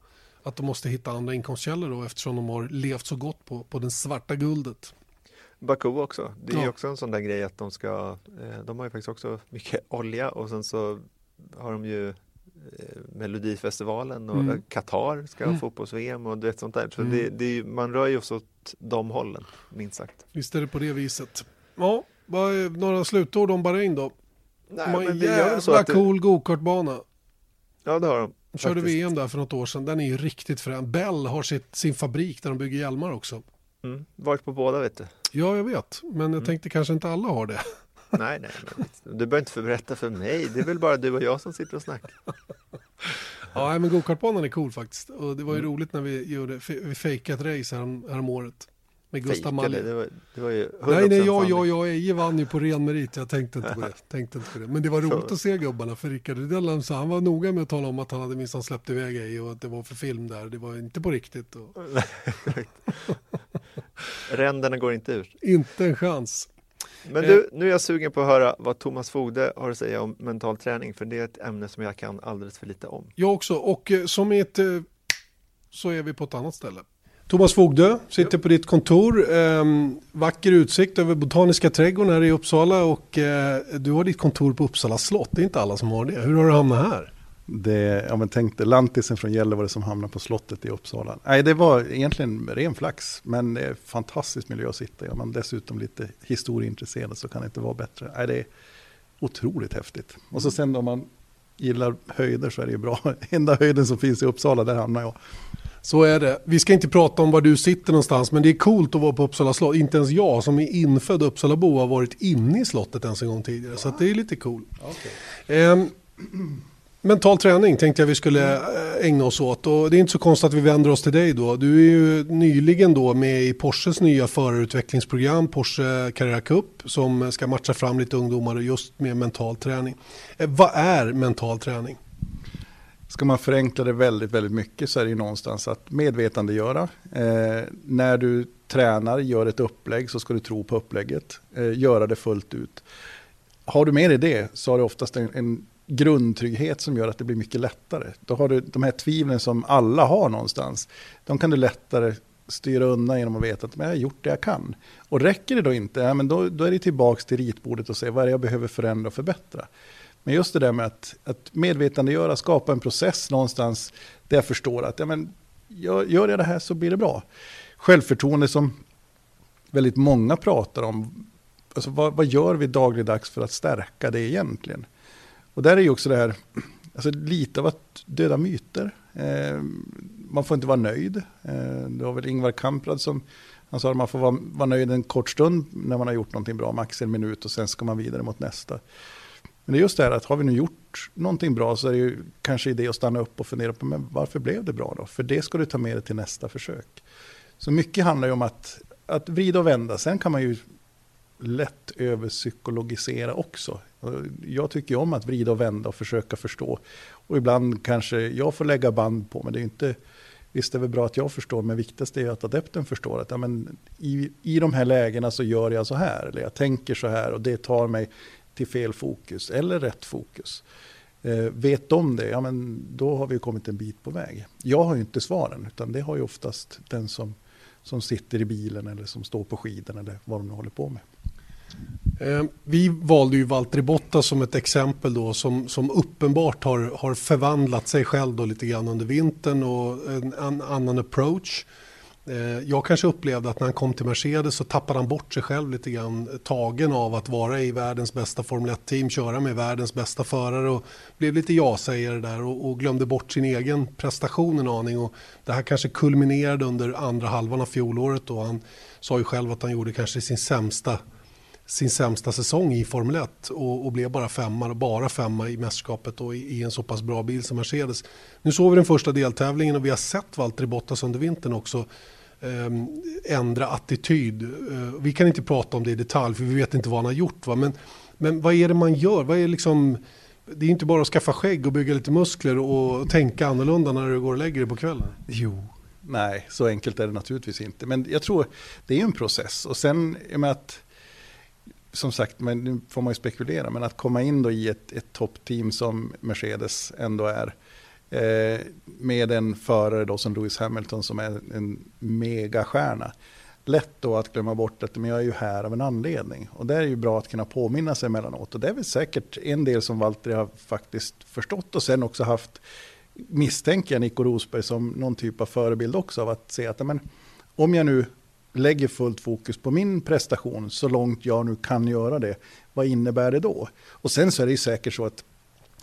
Att de måste hitta andra inkomstkällor då eftersom de har levt så gott på, på den svarta guldet. Baku också. Det är Ja. också en sån där grej att de ska, eh, de har ju faktiskt också [laughs] mycket olja och sen så har de ju eh, Melodifestivalen och Mm. Qatar ska ha Mm. fotbolls-VM och du vet sånt där. Så Mm. det, det är man rör ju sig åt de hållen, minst sagt. Visst är det på det viset. Ja, några slutord om Bahrain då? Nej, de har en men det gör väl så jävla cool gokartbana. Ja, det har de. De körde. VM där för något år sedan. Den är ju riktigt frän. Bell har sitt, sin fabrik där de bygger hjälmar också. Mm. Varit på båda vet du. Ja, jag vet. Men jag Mm. tänkte kanske inte alla har det. [laughs] nej, nej, men, du behöver inte berätta för mig. Det är väl bara du och jag som sitter och snackar. [laughs] Ja, men gokartbanan är cool faktiskt. Och det var ju Mm. roligt när vi, gjorde, vi fejkade ett race härom, härom året. Med Gustav Malm. Det var, det var ju nej, nej, jag, jag, jag, Eje vann ju på ren merit. Jag tänkte inte på det. [laughs] Tänkte inte på det. Men det var roligt att se gubbarna. För Rickard Rydell, han var noga med att tala om att han hade minst släppt iväg Eje och att det var för film där. Det var inte på riktigt. Och... [laughs] Ränderna går inte ur. Inte en chans. Men du, nu är jag sugen på att höra vad Thomas Fogde har att säga om mental träning, för det är ett ämne som jag kan alldeles för lite om. Jag också, och eh, som ett eh, så är vi på ett annat ställe. Thomas Fogdö sitter på ditt kontor. Eh, vacker utsikt över Botaniska trädgården här i Uppsala och eh, du har ditt kontor på Uppsala slott. Det är inte alla som har det. Hur har du hamnat här? Det, ja men tänk dig Lantisen från Gällivare som hamnar på slottet i Uppsala. Nej, det var egentligen ren flax, men det är fantastisk miljö att sitta i. Om man dessutom lite historieintresserad så kan det inte vara bättre. Nej, det är otroligt häftigt. Och så sen om man gillar höjder så är det ju bra. [laughs] Enda höjden som finns i Uppsala, där hamnar jag. Så är det. Vi ska inte prata om var du sitter någonstans, men det är coolt att vara på Uppsala slott. Inte ens jag som är infödd Uppsalabo har varit inne i slottet ens en gång tidigare, så det är lite cool. Okay. Eh, mental träning tänkte jag vi skulle eh, ägna oss åt och det är inte så konstigt att vi vänder oss till dig då. Du är ju nyligen då med i Porsches nya förarutvecklingsprogram, Porsche Carrera Cup, som ska matcha fram lite ungdomar just med mental träning. Eh, vad är mental träning? Ska man förenkla det väldigt, väldigt mycket så är det ju någonstans att medvetandegöra. Eh, när du tränar, gör ett upplägg så ska du tro på upplägget. Eh, göra det fullt ut. Har du med dig det så har du oftast en, en grundtrygghet som gör att det blir mycket lättare. Då har du de här tvivlen som alla har någonstans. De kan du lättare styra undan genom att veta att jag har gjort det jag kan. Och räcker det då inte, ja, men då, då är det tillbaka till ritbordet och se vad är det jag behöver förändra och förbättra. Men just det där med att, att medvetandegöra, skapa en process någonstans där jag förstår att ja, men, gör, gör jag det här så blir det bra. Självförtroende som väldigt många pratar om. Alltså, vad, vad gör vi dagligdags för att stärka det egentligen? Och där är ju också det här, alltså lite av att döda myter. Eh, man får inte vara nöjd. Eh, det var väl Ingvar Kamprad som han sa att man får vara, vara nöjd en kort stund när man har gjort någonting bra, max en minut och sen ska man vidare mot nästa. Men det är just det här att har vi nu gjort någonting bra så är det ju kanske idé att stanna upp och fundera på men varför blev det bra då? För det ska du ta med dig till nästa försök. Så mycket handlar ju om att, att vrida och vända. Sen kan man ju lätt överpsykologisera också. Jag tycker om att vrida och vända och försöka förstå. Och ibland kanske jag får lägga band på, men det är inte... Visst är det väl bra att jag förstår, men viktigast är att adepten förstår att ja, men i, i de här lägena så gör jag så här, eller jag tänker så här och det tar mig till fel fokus eller rätt fokus. Eh, vet de det, ja men då har vi kommit en bit på väg. Jag har ju inte svaren, utan det har ju oftast den som, som sitter i bilen eller som står på skidan eller vad de nu håller på med. Eh, vi valde ju Valtteri Bottas som ett exempel då som, som uppenbart har, har förvandlat sig själv då lite grann under vintern och en, en annan approach. Eh, jag kanske upplevde att när han kom till Mercedes så tappade han bort sig själv lite grann. Eh, tagen av att vara i världens bästa Formel 1-team, köra med världens bästa förare och blev lite ja-sägare där och, och, glömde bort sin egen prestation en aning. Och det här kanske kulminerade under andra halvan av fjolåret och Han sa ju själv att han gjorde kanske sin sämsta sin sämsta säsong i Formel 1 och, och blev bara femma, bara femma i mästerskapet och i, i, en så pass bra bil som Mercedes. Nu såg vi den första deltävlingen och vi har sett Valtteri Bottas under vintern också Ehm, ändra attityd. Eh, vi kan inte prata om det i detalj för vi vet inte vad han har gjort. Va? Men, men vad är det man gör? Vad är liksom, det är inte bara att skaffa skägg och bygga lite muskler och tänka annorlunda när du går och lägger dig på kvällen. Jo, nej, så enkelt är det naturligtvis inte. Men jag tror det är en process. Och sen med att som sagt, men nu får man ju spekulera, men att komma in då i ett, ett toppteam som Mercedes ändå är, eh, med en förare då som Lewis Hamilton som är en megastjärna. Lätt då att glömma bort att men jag är ju här av en anledning. Och det är ju bra att kunna påminna sig emellanåt. Och det är väl säkert en del som Valtteri har faktiskt förstått och sen också haft, misstänker jag, Nico Rosberg som någon typ av förebild också av att se att men, om jag nu lägger fullt fokus på min prestation så långt jag nu kan göra det, vad innebär det då? Och sen så är det ju säkert så att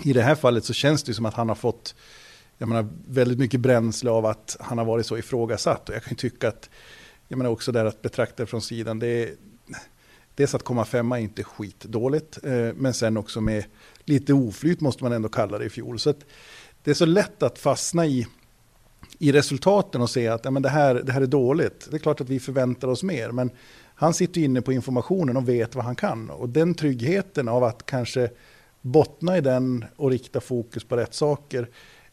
i det här fallet så känns det som att han har fått jag menar, väldigt mycket bränsle av att han har varit så ifrågasatt. Och jag kan tycka att, jag menar också där att betrakta från sidan, det är, dels att komma femma är inte skitdåligt, eh, men sen också med lite oflyt måste man ändå kalla det i fjol. Så det är så lätt att fastna i i resultaten och se att ja, men det, här, det här är dåligt. Det är klart att vi förväntar oss mer, men han sitter inne på informationen och vet vad han kan. Och den tryggheten av att kanske bottna i den och rikta fokus på rätt saker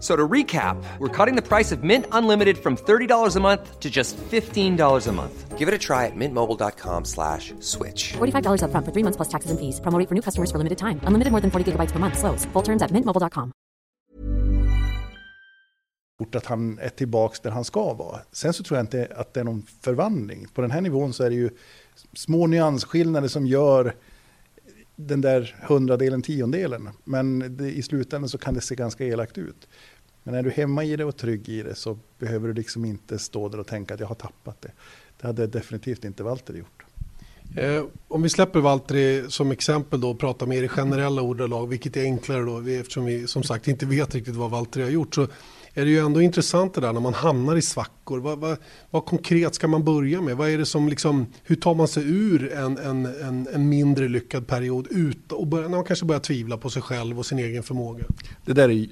So to recap, we're cutting the price of Mint Unlimited from $30 a month to just $15 a month. Give it a try at mintmobile.com slash switch. $45 upfront for three months plus taxes and fees. Promo for new customers for limited time. Unlimited more than 40 gigabytes per month. Slows. Full terms at mintmobile.com. Att han är tillbaka där han ska vara. Sen så tror jag inte att det är någon förvandling. På den här nivån så är det ju små nyansskillnader som gör den där hundradelen, tiondelen. Men det, i slutändan så kan det se ganska elakt ut. Men är du hemma i det och trygg i det så behöver du liksom inte stå där och tänka att jag har tappat det. Det hade definitivt inte Walter gjort. Eh, om vi släpper Valtteri som exempel då och pratar mer i generella ordalag, vilket är enklare då eftersom vi som sagt inte vet riktigt vad Valtteri har gjort. Så är det ju ändå intressant det där när man hamnar i svackor. Vad, vad, vad, konkret ska man börja med? Vad är det som liksom, hur tar man sig ur en, en, en, en mindre lyckad period ut och börja, när man kanske börjar tvivla på sig själv och sin egen förmåga? Det där är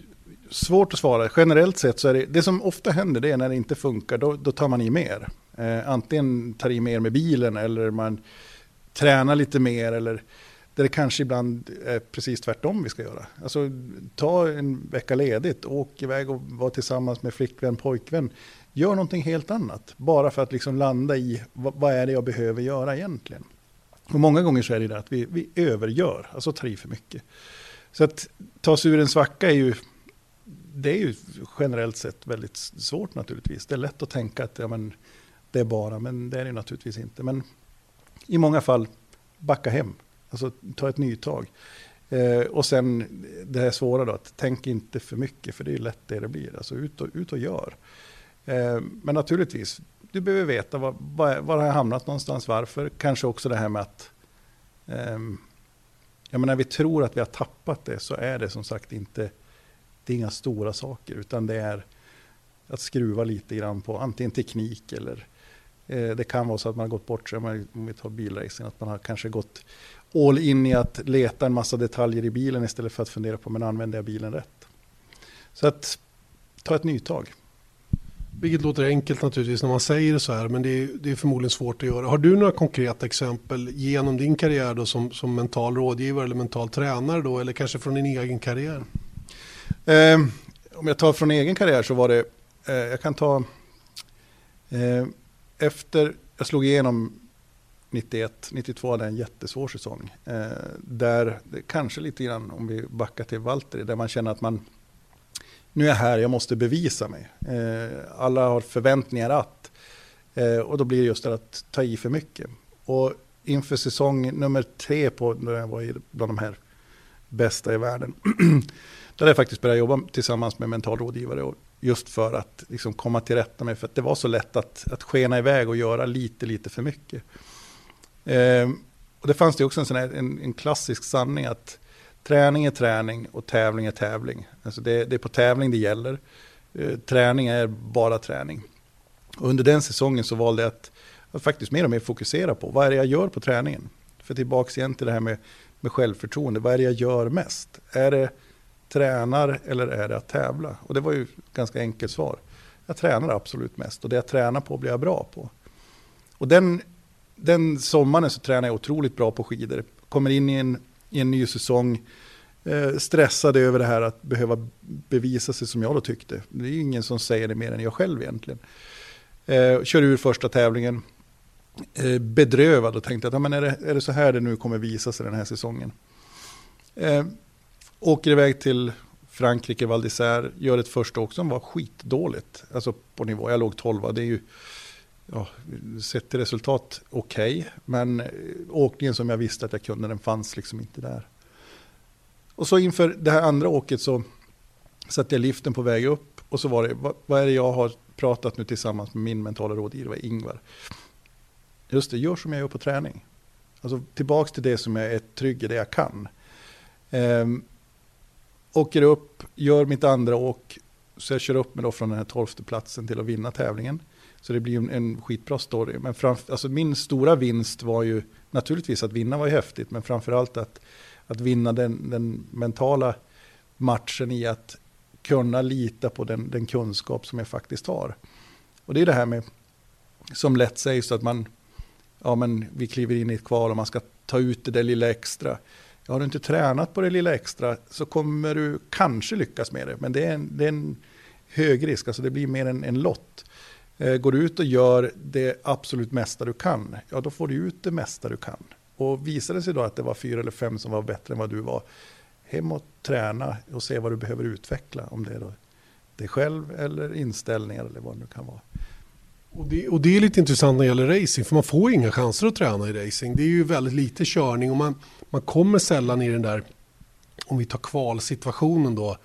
svårt att svara. Generellt sett så är det, det som ofta händer det är när det inte funkar, då, då tar man i mer. Eh, antingen tar i mer med bilen eller man tränar lite mer eller där det kanske ibland är precis tvärtom vi ska göra. Alltså ta en vecka ledigt, åk iväg och var tillsammans med flickvän, pojkvän. Gör någonting helt annat, bara för att liksom landa i vad, vad är det jag behöver göra egentligen. Och många gånger så är det det att vi, vi övergör, alltså tar i för mycket. Så att ta sig ur en svacka är ju, det är ju generellt sett väldigt svårt naturligtvis. Det är lätt att tänka att ja, men, det är bara, men det är det naturligtvis inte. Men i många fall backa hem, alltså ta ett nytag. Eh, och sen det här svåra då, att tänk inte för mycket, för det är lätt det det blir. Alltså ut och, ut och gör. Eh, men naturligtvis, du behöver veta var, var, var har jag hamnat någonstans, varför. Kanske också det här med att eh, ja, men när vi tror att vi har tappat det så är det som sagt inte, det är inga stora saker, utan det är att skruva lite grann på antingen teknik eller Eh, det kan vara så att man har gått bort sig, om vi tar bilracing, att man har kanske gått all in i att leta en massa detaljer i bilen istället för att fundera på, men använder jag bilen rätt? Så att ta ett nytag. Vilket låter enkelt naturligtvis när man säger det så här, men det är, det är förmodligen svårt att göra. Har du några konkreta exempel genom din karriär då som, som mental rådgivare eller mental tränare då, eller kanske från din egen karriär? Eh, om jag tar från egen karriär så var det, eh, jag kan ta eh, efter jag slog igenom 91, 92 hade en jättesvår säsong. Eh, där, kanske lite grann om vi backar till Valtteri, där man känner att man, nu är jag här, jag måste bevisa mig. Eh, alla har förväntningar att, eh, och då blir det just det att ta i för mycket. Och inför säsong nummer tre, på, när jag var bland de här bästa i världen, [clears throat] Där hade jag faktiskt börjat jobba tillsammans med mental rådgivare och Just för att liksom komma till rätta med, för att det var så lätt att, att skena iväg och göra lite, lite för mycket. Eh, och det fanns det också en, sån här, en, en, klassisk sanning att träning är träning och tävling är tävling. Alltså det, det är på tävling det gäller. Eh, träning är bara träning. Och under den säsongen så valde jag att, att, faktiskt mer och mer fokusera på vad är det jag gör på träningen. För tillbaka igen till det här med, med självförtroende, vad är det jag gör mest? Är det tränar eller är det att tävla? Och det var ju ett ganska enkelt svar. Jag tränar absolut mest och det jag tränar på blir jag bra på. Och den, den sommaren så tränar jag otroligt bra på skidor. Kommer in i en, i en ny säsong, eh, stressad över det här att behöva bevisa sig som jag då tyckte. Det är ingen som säger det mer än jag själv egentligen. Eh, kör ur första tävlingen, eh, bedrövad och tänkte att ja, men är, det, är det så här det nu kommer visa sig den här säsongen? Eh, Åker iväg till Frankrike, Val d'Isère, gör ett första åk som var skitdåligt. Alltså på nivå, jag låg 12, det är ju ja, sett till resultat okej, okay, men eh, åkningen som jag visste att jag kunde, den fanns liksom inte där. Och så inför det här andra åket så satte jag liften på väg upp och så var det, vad, vad är det jag har pratat nu tillsammans med min mentala rådgivare Ingvar? Just det, gör som jag gör på träning. Alltså tillbaks till det som jag är trygg i, det jag kan. Um, åker upp, gör mitt andra åk, så jag kör upp mig då från den här tolfte platsen till att vinna tävlingen. Så det blir en, en skitbra story. Men framför, alltså min stora vinst var ju naturligtvis att vinna var ju häftigt, men framförallt att, att vinna den, den mentala matchen i att kunna lita på den, den, kunskap som jag faktiskt har. Och det är det här med, som lätt sägs, att man, ja men vi kliver in i ett kval och man ska ta ut det där lilla extra. Har du inte tränat på det lilla extra så kommer du kanske lyckas med det, men det är en, det är en hög risk, alltså det blir mer en, en lott. Eh, går du ut och gör det absolut mesta du kan, ja då får du ut det mesta du kan. Och visar det sig då att det var fyra eller fem som var bättre än vad du var, hem och träna och se vad du behöver utveckla. Om det är då dig själv eller inställningar eller vad det nu kan vara. Och det, och det, är lite intressant när det gäller racing, för man får inga chanser att träna i racing. Det är ju väldigt lite körning och man, man kommer sällan i den där, om vi tar kvalsituationen då,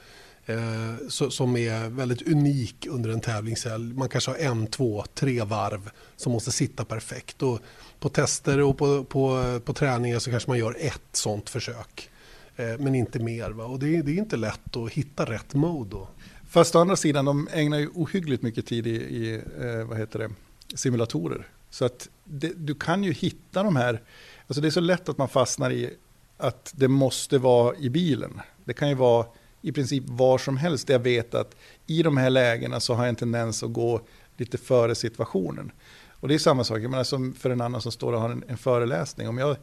eh, så, som är väldigt unik under en tävlingshelg. Man kanske har en, två, tre varv som måste sitta perfekt. Och på tester och på, på, på träningar så kanske man gör ett sånt försök. Eh, men inte mer. Va? Och det, det, är inte lätt att hitta rätt mode då. Fast å andra sidan, de ägnar ju ohyggligt mycket tid i, i eh, vad heter det, simulatorer. Så att det, du kan ju hitta de här, alltså det är så lätt att man fastnar i att det måste vara i bilen. Det kan ju vara i princip var som helst jag vet att i de här lägena så har jag en tendens att gå lite före situationen. Och det är samma sak, jag menar som för en annan som står och har en, en föreläsning. Om jag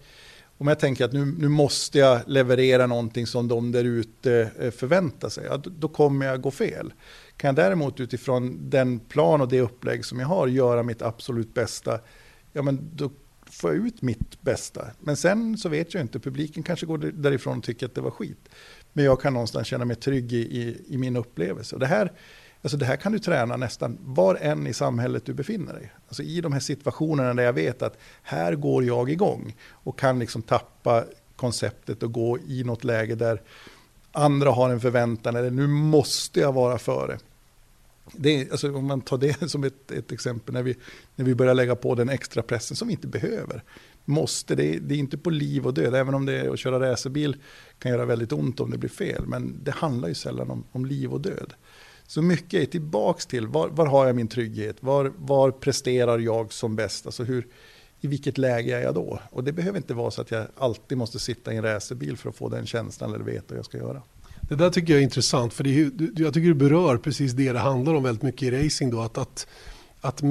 om jag tänker att nu, nu måste jag leverera någonting som de där ute eh, förväntar sig, ja, då, då kommer jag gå fel. Kan jag däremot utifrån den plan och det upplägg som jag har göra mitt absolut bästa, ja men då får jag ut mitt bästa. Men sen så vet jag inte, publiken kanske går därifrån och tycker att det var skit. Men jag kan någonstans känna mig trygg i, i, i min upplevelse. Och det här Alltså det här kan du träna nästan var än i samhället du befinner dig. Alltså I de här situationerna där jag vet att här går jag igång och kan liksom tappa konceptet och gå i något läge där andra har en förväntan eller nu måste jag vara före. Det alltså om man tar det [laughs] som ett, ett, exempel när vi, när vi börjar lägga på den extra pressen som vi inte behöver. Måste, det, det är inte på liv och död, även om det är att köra racerbil kan göra väldigt ont om det blir fel. Men det handlar ju sällan om, om liv och död. Så mycket är tillbaks till var, var har jag min trygghet? Var, var presterar jag som bäst? Alltså hur, I vilket läge är jag då? Och det behöver inte vara så att jag alltid måste sitta i en racerbil för att få den känslan eller veta vad jag ska göra. Det där tycker jag är intressant för det är, jag tycker du berör precis det det handlar om väldigt mycket i racing. Då, att, att att eh,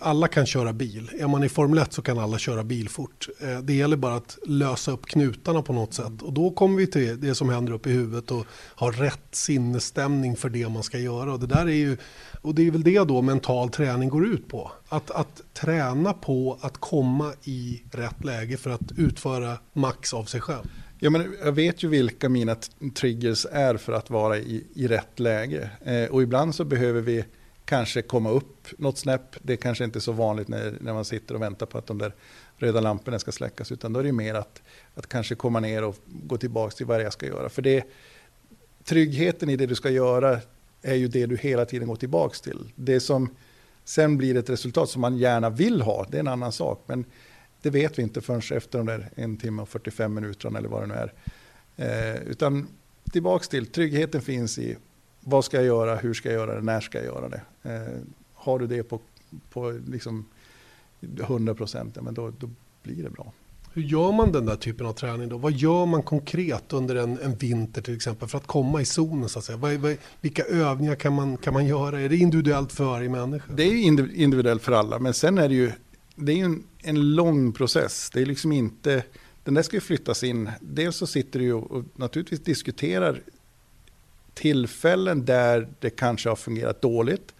alla kan köra bil. Är man i Formel 1 så kan alla köra bil fort. Eh, det gäller bara att lösa upp knutarna på något sätt. Och då kommer vi till det som händer uppe i huvudet och ha rätt sinnesstämning för det man ska göra. Och det, där är ju, och det är väl det då mental träning går ut på. Att, att träna på att komma i rätt läge för att utföra max av sig själv. Ja, men jag vet ju vilka mina triggers är för att vara i, i rätt läge. Eh, och ibland så behöver vi kanske komma upp något snäpp. Det är kanske inte är så vanligt när, när man sitter och väntar på att de där röda lamporna ska släckas. Utan då är det mer att, att kanske komma ner och gå tillbaka till vad jag ska göra. För det, tryggheten i det du ska göra är ju det du hela tiden går tillbaka till. Det som sen blir ett resultat som man gärna vill ha, det är en annan sak. Men det vet vi inte förrän efter de där en timme och 45 minuterna eller vad det nu är. Eh, utan tillbaka till, tryggheten finns i vad ska jag göra, hur ska jag göra det, när ska jag göra det. Eh, har du det på, på liksom 100 procent, ja, då, då blir det bra. Hur gör man den där typen av träning då? Vad gör man konkret under en, en vinter till exempel för att komma i zonen? Så att säga? Vad, vad, vilka övningar kan man, kan man göra? Är det individuellt för varje människa? Det är individuellt för alla, men sen är det ju det är en, en lång process. Det är liksom inte, den där ska ju flyttas in. Dels så sitter du och, och naturligtvis diskuterar tillfällen där det kanske har fungerat dåligt.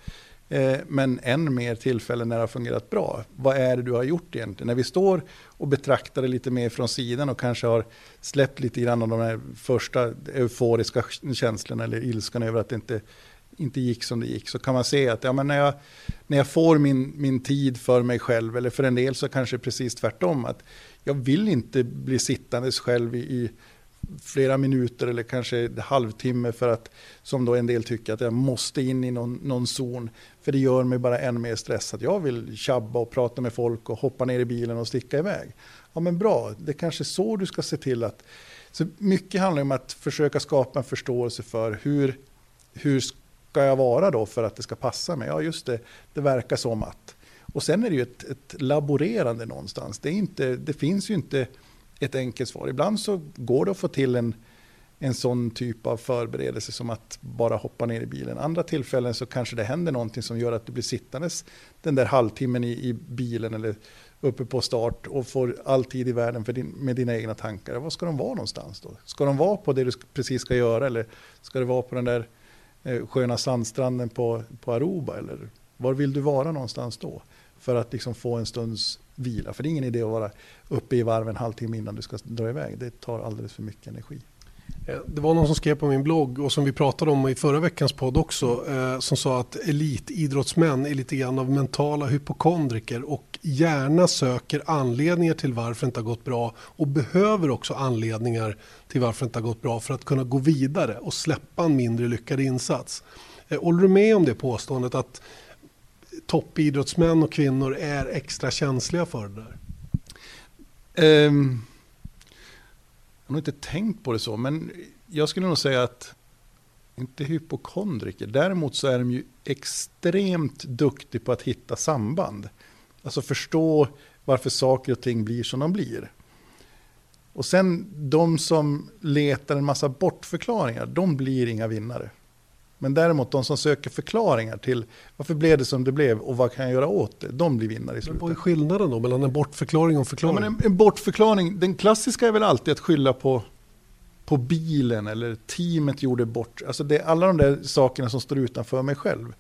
Eh, men än mer tillfällen när det har fungerat bra. Vad är det du har gjort egentligen? När vi står och betraktar det lite mer från sidan och kanske har släppt lite grann av de här första euforiska känslorna eller ilskan över att det inte, inte gick som det gick. Så kan man se att ja, men när, jag, när jag får min, min tid för mig själv, eller för en del så kanske precis tvärtom, att jag vill inte bli sittandes själv i, i flera minuter eller kanske en halvtimme för att, som då en del tycker, att jag måste in i någon, någon zon. För det gör mig bara än mer stressad. Jag vill tjabba och prata med folk och hoppa ner i bilen och sticka iväg. Ja men bra, det är kanske så du ska se till att... Så mycket handlar om att försöka skapa en förståelse för hur, hur ska jag vara då för att det ska passa mig? Ja just det, det verkar som att. Och sen är det ju ett, ett laborerande någonstans. Det, är inte, det finns ju inte ett enkelt svar. Ibland så går det att få till en, en sån typ av förberedelse som att bara hoppa ner i bilen. Andra tillfällen så kanske det händer någonting som gör att du blir sittandes den där halvtimmen i, i bilen eller uppe på start och får all tid i världen för din, med dina egna tankar. Var ska de vara någonstans då? Ska de vara på det du precis ska göra eller ska det vara på den där eh, sköna sandstranden på, på Aruba? Eller var vill du vara någonstans då? För att liksom få en stunds vila. För det är ingen idé att vara uppe i varv en halvtimme innan du ska dra iväg. Det tar alldeles för mycket energi. Eh, det var någon som skrev på min blogg och som vi pratade om i förra veckans podd också eh, som sa att elitidrottsmän är lite grann av mentala hypokondriker och gärna söker anledningar till varför det inte har gått bra och behöver också anledningar till varför det inte har gått bra för att kunna gå vidare och släppa en mindre lyckad insats. Eh, håller du med om det påståendet att toppidrottsmän och kvinnor är extra känsliga för det där? Um, jag har nog inte tänkt på det så, men jag skulle nog säga att inte hypokondriker. Däremot så är de ju extremt duktiga på att hitta samband. Alltså förstå varför saker och ting blir som de blir. Och sen de som letar en massa bortförklaringar, de blir inga vinnare. Men däremot de som söker förklaringar till varför blev det som det blev och vad kan jag göra åt det, de blir vinnare i slutet. Vad är skillnaden då mellan en bortförklaring och en förklaring? Ja, en, en, bortförklaring, den klassiska är väl alltid att skylla på, på bilen eller teamet gjorde bort. Alltså det är alla de där sakerna som står utanför mig själv.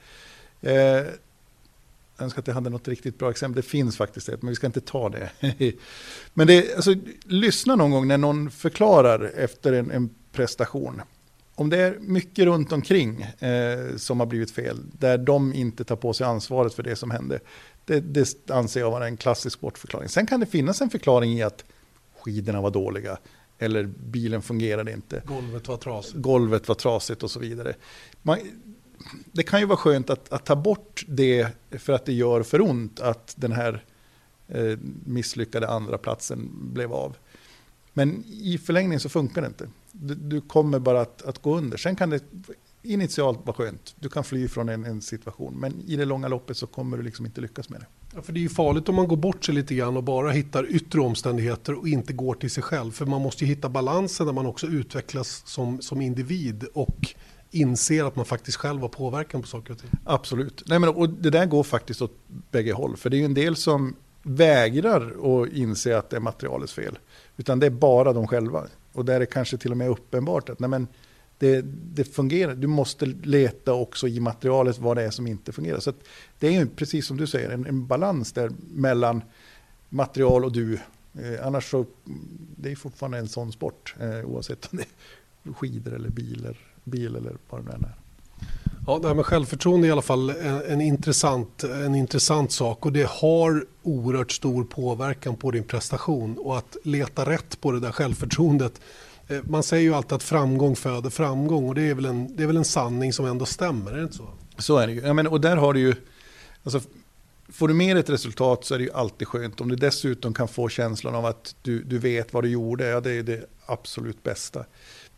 Eh, jag önskar att jag hade något riktigt bra exempel. Det finns faktiskt ett, men vi ska inte ta det. [laughs] men det, alltså, lyssna någon gång när någon förklarar efter en, en prestation om det är mycket runt omkring eh, som har blivit fel, där de inte tar på sig ansvaret för det som hände, det, det anser jag vara en klassisk bortförklaring. Sen kan det finnas en förklaring i att skidorna var dåliga, eller bilen fungerade inte. Golvet var trasigt. Golvet var trasigt och så vidare. Man, det kan ju vara skönt att, att, ta bort det för att det gör för ont att den här eh, misslyckade andra platsen blev av. Men i förlängningen så funkar det inte. Du, du kommer bara att, att, gå under. Sen kan det initialt vara skönt. Du kan fly från en, en, situation. Men i det långa loppet så kommer du liksom inte lyckas med det. Ja, för det är ju farligt om man går bort sig lite grann och bara hittar yttre omständigheter och inte går till sig själv. För man måste ju hitta balansen där man också utvecklas som, som individ och inser att man faktiskt själv har påverkan på saker och ting. Absolut. Nej, men, och det där går faktiskt åt bägge håll. För det är ju en del som vägrar att inse att det är materialets fel. Utan det är bara de själva. Och där är det kanske till och med uppenbart att nej men, det, det, fungerar. Du måste leta också i materialet vad det är som inte fungerar. Så det är ju precis som du säger en, en balans där mellan material och du. Eh, annars så det är fortfarande en sån sport eh, oavsett om det är skidor eller bilar, bil eller vad det nu är. Ja, det här med självförtroende är i alla fall en, en, intressant, en intressant sak och det har oerhört stor påverkan på din prestation och att leta rätt på det där självförtroendet. Eh, man säger ju alltid att framgång föder framgång och det är väl en, det är väl en sanning som ändå stämmer, är det inte så? Så är det ju. Ja, men, och där har du ju, alltså, får du med ett resultat så är det ju alltid skönt. Om du dessutom kan få känslan av att du, du vet vad du gjorde, ja, det är det absolut bästa.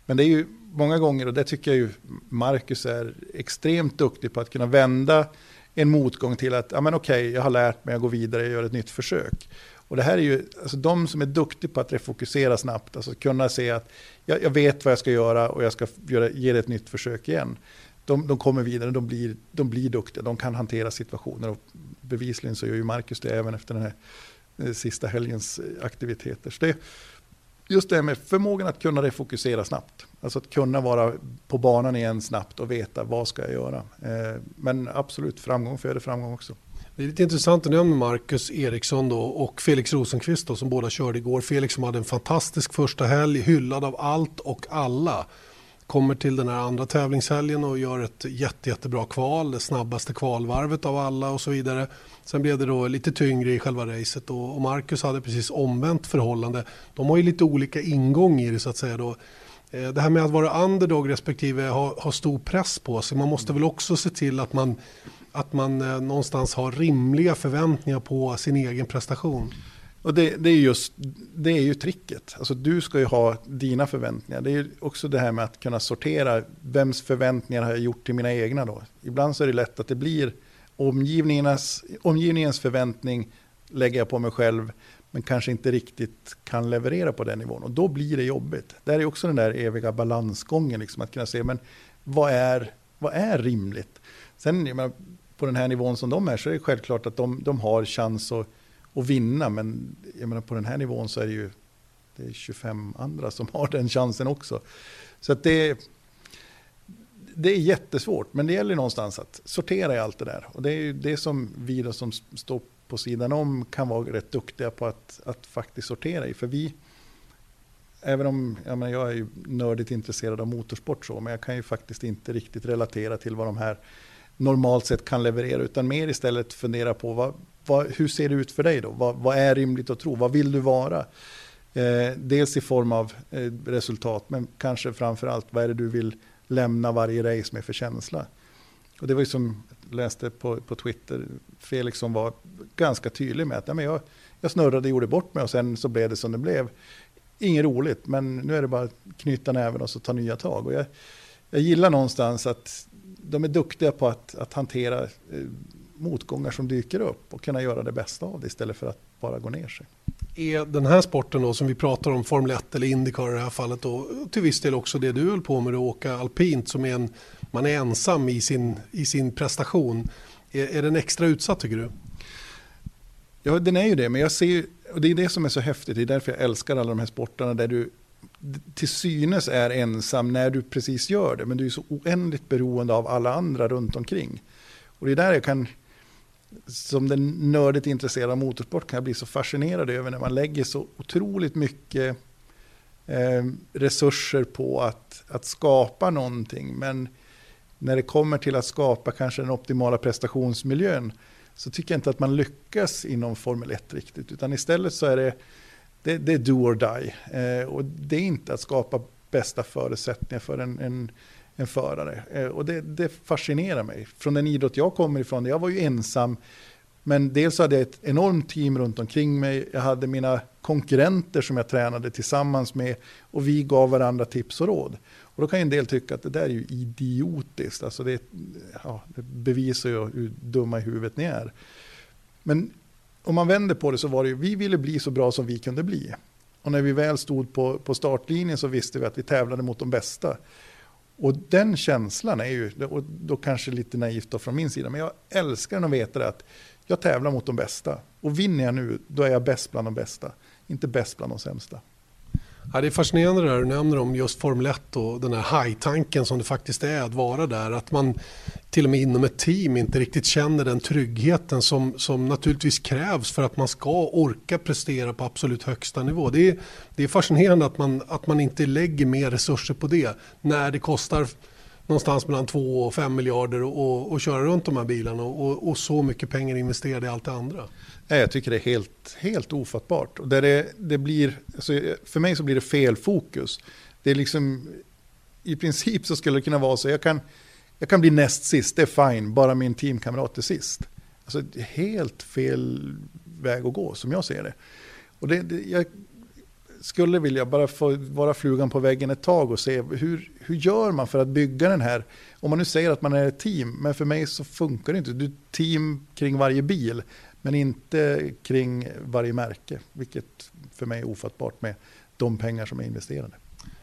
Men det är ju många gånger, och det tycker jag ju Marcus är extremt duktig på, att kunna vända en motgång till att, ja men okej, jag har lärt mig, jag går vidare, jag gör ett nytt försök. Och det här är ju, alltså de som är duktiga på att refokusera snabbt, alltså kunna se att jag, jag vet vad jag ska göra och jag ska göra, ge det ett nytt försök igen. De, de kommer vidare, de blir, de blir duktiga, de kan hantera situationer. Och bevisligen så gör ju Marcus det även efter den här eh, sista helgens eh, aktiviteter. Så det, just det här med förmågan att kunna refokusera snabbt. Alltså att kunna vara på banan igen snabbt och veta vad ska jag göra. Eh, men absolut, framgång föder framgång också. Det är lite intressant att nämna Marcus Eriksson då och Felix Rosenqvist då, som båda körde igår. Felix som hade en fantastisk första helg, hyllad av allt och alla. Kommer till den här andra tävlingshelgen och gör ett jätte, jättebra kval, det snabbaste kvalvarvet av alla och så vidare. Sen blev det då lite tyngre i själva racet och Marcus hade precis omvänt förhållande. De har ju lite olika ingång i det så att säga då. Eh, det här med att vara underdog respektive ha, ha stor press på sig. Man måste väl också se till att man, att man eh, någonstans har rimliga förväntningar på sin egen prestation. Och det, det, är just, det är ju tricket. Alltså du ska ju ha dina förväntningar. Det är ju också det här med att kunna sortera. Vems förväntningar har jag gjort till mina egna då? Ibland så är det lätt att det blir omgivningens, omgivningens förväntning lägger jag på mig själv. Men kanske inte riktigt kan leverera på den nivån. Och då blir det jobbigt. Där är också den där eviga balansgången. Liksom, att kunna se, men vad är, vad är rimligt? Sen menar, på den här nivån som de är så är det självklart att de, de har chans att och vinna. Men jag menar, på den här nivån så är det ju det är 25 andra som har den chansen också. Så att det, det är jättesvårt, men det gäller någonstans att sortera i allt det där. Och det är ju det som vi då som står på sidan om kan vara rätt duktiga på att, att faktiskt sortera i. För vi, även om jag, menar, jag är ju nördigt intresserad av motorsport så, men jag kan ju faktiskt inte riktigt relatera till vad de här normalt sett kan leverera, utan mer istället fundera på vad, vad, hur ser det ut för dig då? Vad, vad, är rimligt att tro? Vad vill du vara? Eh, dels i form av eh, resultat, men kanske framför allt vad är det du vill lämna varje race med för känsla? Och det var ju som jag läste på, på Twitter, Felix som var ganska tydlig med att ja, men jag, jag snurrade och gjorde bort mig och sen så blev det som det blev. Inget roligt, men nu är det bara att knyta näven och så ta nya tag. Och jag, jag gillar någonstans att de är duktiga på att, att hantera eh, motgångar som dyker upp och kunna göra det bästa av det istället för att bara gå ner sig. Är den här sporten då som vi pratar om, Formel 1 eller Indycar i det här fallet då, till viss del också det du höll på med att åka alpint som är en, man är ensam i sin, i sin prestation. Är, är den extra utsatt tycker du? Ja, den är ju det, men jag ser och det är det som är så häftigt, det är därför jag älskar alla de här sporterna där du till synes är ensam när du precis gör det, men du är så oändligt beroende av alla andra runt omkring. Och det är där jag kan som den nördigt intresserade av motorsport kan jag bli så fascinerad över när man lägger så otroligt mycket eh, resurser på att, att skapa någonting. Men när det kommer till att skapa kanske den optimala prestationsmiljön så tycker jag inte att man lyckas inom Formel 1 riktigt. Utan istället så är det, det, det är do or die. Eh, och det är inte att skapa bästa förutsättningar för en, en en förare. Eh, och det, det fascinerar mig. Från den idrott jag kommer ifrån, jag var ju ensam. Men dels hade jag ett enormt team runt omkring mig. Jag hade mina konkurrenter som jag tränade tillsammans med. Och vi gav varandra tips och råd. Och då kan en del tycka att det där är ju idiotiskt. Alltså det, ja, det bevisar ju hur dumma i huvudet ni är. Men om man vänder på det så var det ju, vi ville bli så bra som vi kunde bli. Och när vi väl stod på, på startlinjen så visste vi att vi tävlade mot de bästa. Och den känslan är ju, och då kanske lite naivt då från min sida, men jag älskar att veta det att jag tävlar mot de bästa. Och vinner jag nu, då är jag bäst bland de bästa. Inte bäst bland de sämsta. Ja, det är fascinerande det där du nämner om just Formel 1 och den här high-tanken som det faktiskt är att vara där. Att man till och med inom ett team inte riktigt känner den tryggheten som, som naturligtvis krävs för att man ska orka prestera på absolut högsta nivå. Det är, det är fascinerande att man, att man inte lägger mer resurser på det när det kostar någonstans mellan 2 och 5 miljarder och köra runt de här bilarna och, och, så mycket pengar investerade i allt det andra. Jag tycker det är helt, helt ofattbart. Och där det, det blir, alltså för mig så blir det fel fokus. Det är liksom, I princip så skulle det kunna vara så, jag kan, jag kan bli näst sist, det är fine, bara min teamkamrat är sist. Alltså det är helt fel väg att gå som jag ser det. Och det, det jag skulle vilja bara få vara flugan på väggen ett tag och se hur, hur gör man för att bygga den här, om man nu säger att man är ett team, men för mig så funkar det inte. Du är team kring varje bil, men inte kring varje märke, vilket för mig är ofattbart med de pengar som är investerade.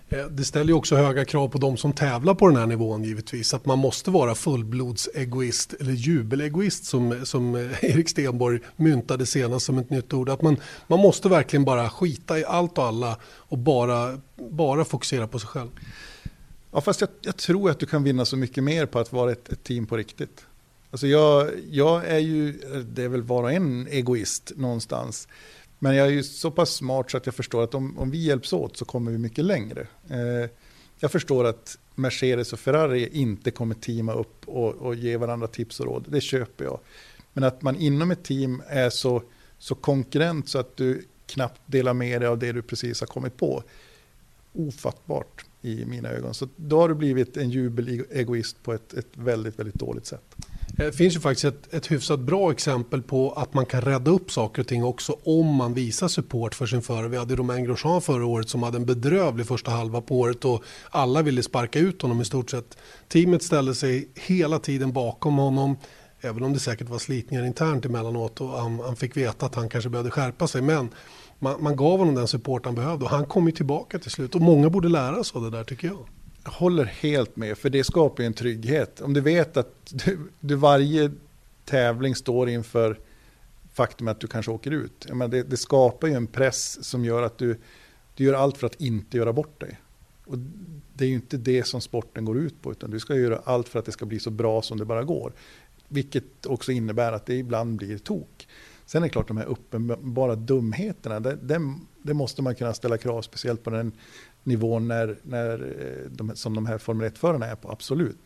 Eh, det ställer ju också höga krav på de som tävlar på den här nivån givetvis. Att man måste vara fullblodsegoist eller jubelegoist som, som eh, [laughs] Erik Stenborg myntade senast som ett nytt ord. Att man, man måste verkligen bara skita i allt och alla och bara, bara fokusera på sig själv. Ja, fast jag, jag tror att du kan vinna så mycket mer på att vara ett, ett team på riktigt. Alltså jag, jag är ju, det är väl var och en egoist någonstans. Men jag är ju så pass smart så att jag förstår att om, om vi hjälps åt så kommer vi mycket längre. Eh, jag förstår att Mercedes och Ferrari inte kommer teama upp och, och, ge varandra tips och råd. Det köper jag. Men att man inom ett team är så, så konkurrent så att du knappt delar med dig av det du precis har kommit på. Ofattbart i mina ögon. Så då har du blivit en jubelegoist på ett, ett väldigt, väldigt dåligt sätt. Det finns ju faktiskt ett, ett hyfsat bra exempel på att man kan rädda upp saker och ting också om man visar support för sin förare. Vi hade Romain Grosjean förra året som hade en bedrövlig första halva på året och alla ville sparka ut honom i stort sett. Teamet ställde sig hela tiden bakom honom. Även om det säkert var slitningar internt emellanåt och han, han fick veta att han kanske behövde skärpa sig. Men man, man gav honom den support han behövde och han kom ju tillbaka till slut. Och många borde lära sig av det där tycker jag. Jag håller helt med, för det skapar ju en trygghet. Om du vet att du, du varje tävling står inför faktum att du kanske åker ut. menar, det, det, skapar ju en press som gör att du, du gör allt för att inte göra bort dig. Och det är ju inte det som sporten går ut på, utan du ska göra allt för att det ska bli så bra som det bara går. Vilket också innebär att det ibland blir tok. Sen är det klart de här uppenbara dumheterna, det, det, det måste man kunna ställa krav, speciellt på den nivån när, när eh, de, som de här Formel 1-förarna är på, absolut.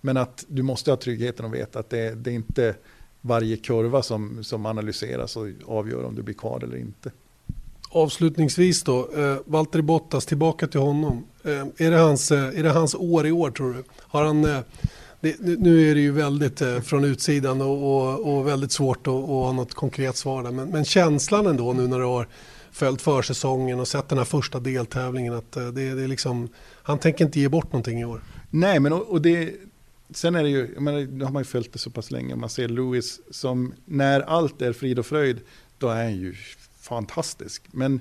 Men att du måste ha tryggheten att veta att det, det är inte varje kurva som, som analyseras och avgör om du blir kvar eller inte. Avslutningsvis då, eh, Valtteri Bottas, tillbaka till honom. Eh, är, det hans, eh, är det hans år i år tror du? Har han, eh, det, nu är det ju väldigt eh, från utsidan och, och, och väldigt svårt att, ha något konkret svar där. Men, men känslan ändå nu när du har följt försäsongen och sett den här första deltävlingen att eh, det, det är liksom, han tänker inte ge bort någonting i år. Nej, men och, och det, sen är det ju, jag menar, nu har man ju följt det så pass länge, man ser Lewis som när allt är frid och fröjd, då är han ju fantastisk. Men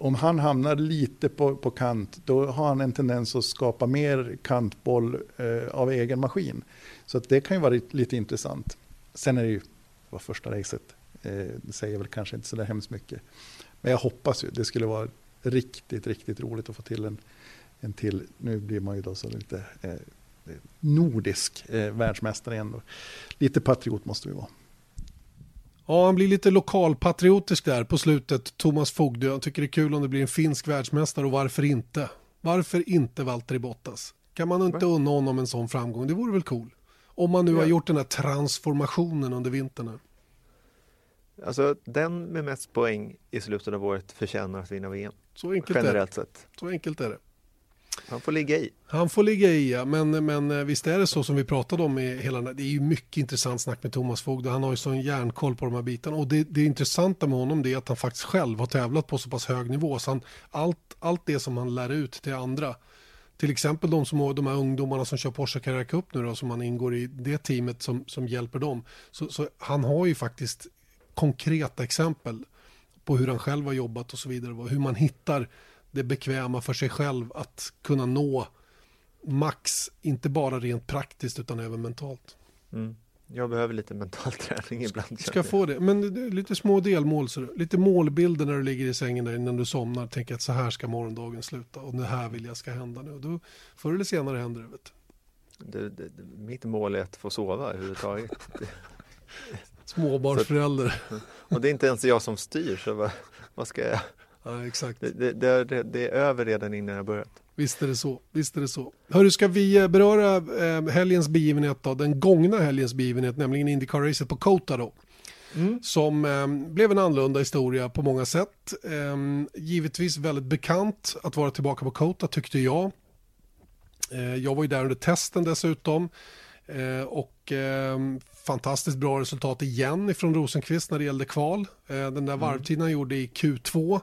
om han hamnar lite på, på kant, då har han en tendens att skapa mer kantboll eh, av egen maskin. Så att det kan ju vara lite intressant. Sen är det ju, det var första racet, eh, det säger väl kanske inte så där hemskt mycket. Men jag hoppas ju, det skulle vara riktigt, riktigt roligt att få till en, en till, nu blir man ju då så lite eh, nordisk eh, världsmästare igen. Lite patriot måste vi vara. Ja, han blir lite lokalpatriotisk där på slutet, Thomas Fogdö. Han tycker det är kul om det blir en finsk världsmästare och varför inte? Varför inte Valtteri Bottas? Kan man inte unna honom en sån framgång? Det vore väl cool? Om man nu ja. har gjort den här transformationen under vintern. Alltså den med mest poäng i slutet av året förtjänar att vinna VM. Så enkelt generellt är det. sett. Så enkelt är det. Han får ligga i. Han får ligga i, ja. men, men eh, visst är det så som vi pratade om i hela Det är ju mycket intressant snack med Thomas Fogd. Han har ju sån järnkoll på de här bitarna. Och det, det intressanta med honom det är att han faktiskt själv har tävlat på så pass hög nivå. Så han, allt, allt det som han lär ut till andra till exempel de, som, de här ungdomarna som kör Porsche Carrera Cup nu då, som han ingår i det teamet som, som hjälper dem. Så, så han har ju faktiskt konkreta exempel på hur han själv har jobbat och så vidare. Hur man hittar det bekväma för sig själv att kunna nå max, inte bara rent praktiskt utan även mentalt. Mm. Jag behöver lite mental [laughs] träning ibland. Ska få det, men lite små delmål, så lite målbilder när du ligger i sängen där innan du somnar. Tänker att så här ska morgondagen sluta och det här vill jag ska hända nu. Då, förr eller senare händer det. Vet du. Det, det, mitt mål är att få sova överhuvudtaget. [laughs] Småbarnsförälder. och det är inte ens jag som styr, så vad, vad ska jag? Ja, exakt. Det, det, det, det, är över redan innan jag börjat. Visst är det så. Visst är det så. Hörru, ska vi eh, beröra eh, helgens begivenhet då? Den gångna helgens begivenhet, nämligen Indycar-racet på Kota då. Mm. Som eh, blev en annorlunda historia på många sätt. Eh, givetvis väldigt bekant att vara tillbaka på Kota tyckte jag. Eh, jag var ju där under testen dessutom. Eh, och eh, fantastiskt bra resultat igen ifrån Rosenqvist när det gällde kval. Eh, den där mm. varvtiden han gjorde i Q2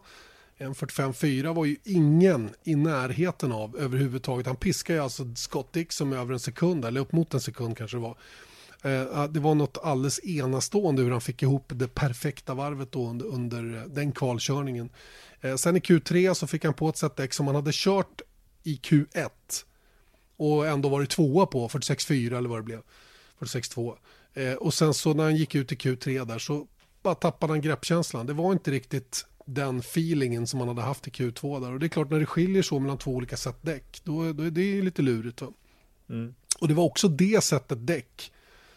1.45.4 var ju ingen i närheten av överhuvudtaget. Han piskade ju alltså Scott Dixon med över en sekund, eller upp mot en sekund kanske det var. Eh, det var något alldeles enastående hur han fick ihop det perfekta varvet då under, under den kvalkörningen. Eh, sen i Q3 så fick han på ett sätt som han hade kört i Q1 och ändå varit tvåa på 46.4 eller vad det blev. 46.2. Eh, och sen så när han gick ut i Q3 där så bara tappade han greppkänslan. Det var inte riktigt den feelingen som man hade haft i Q2 där. Och det är klart när det skiljer så mellan två olika sätt däck, då, då är det lite lurigt. Mm. Och det var också det sättet däck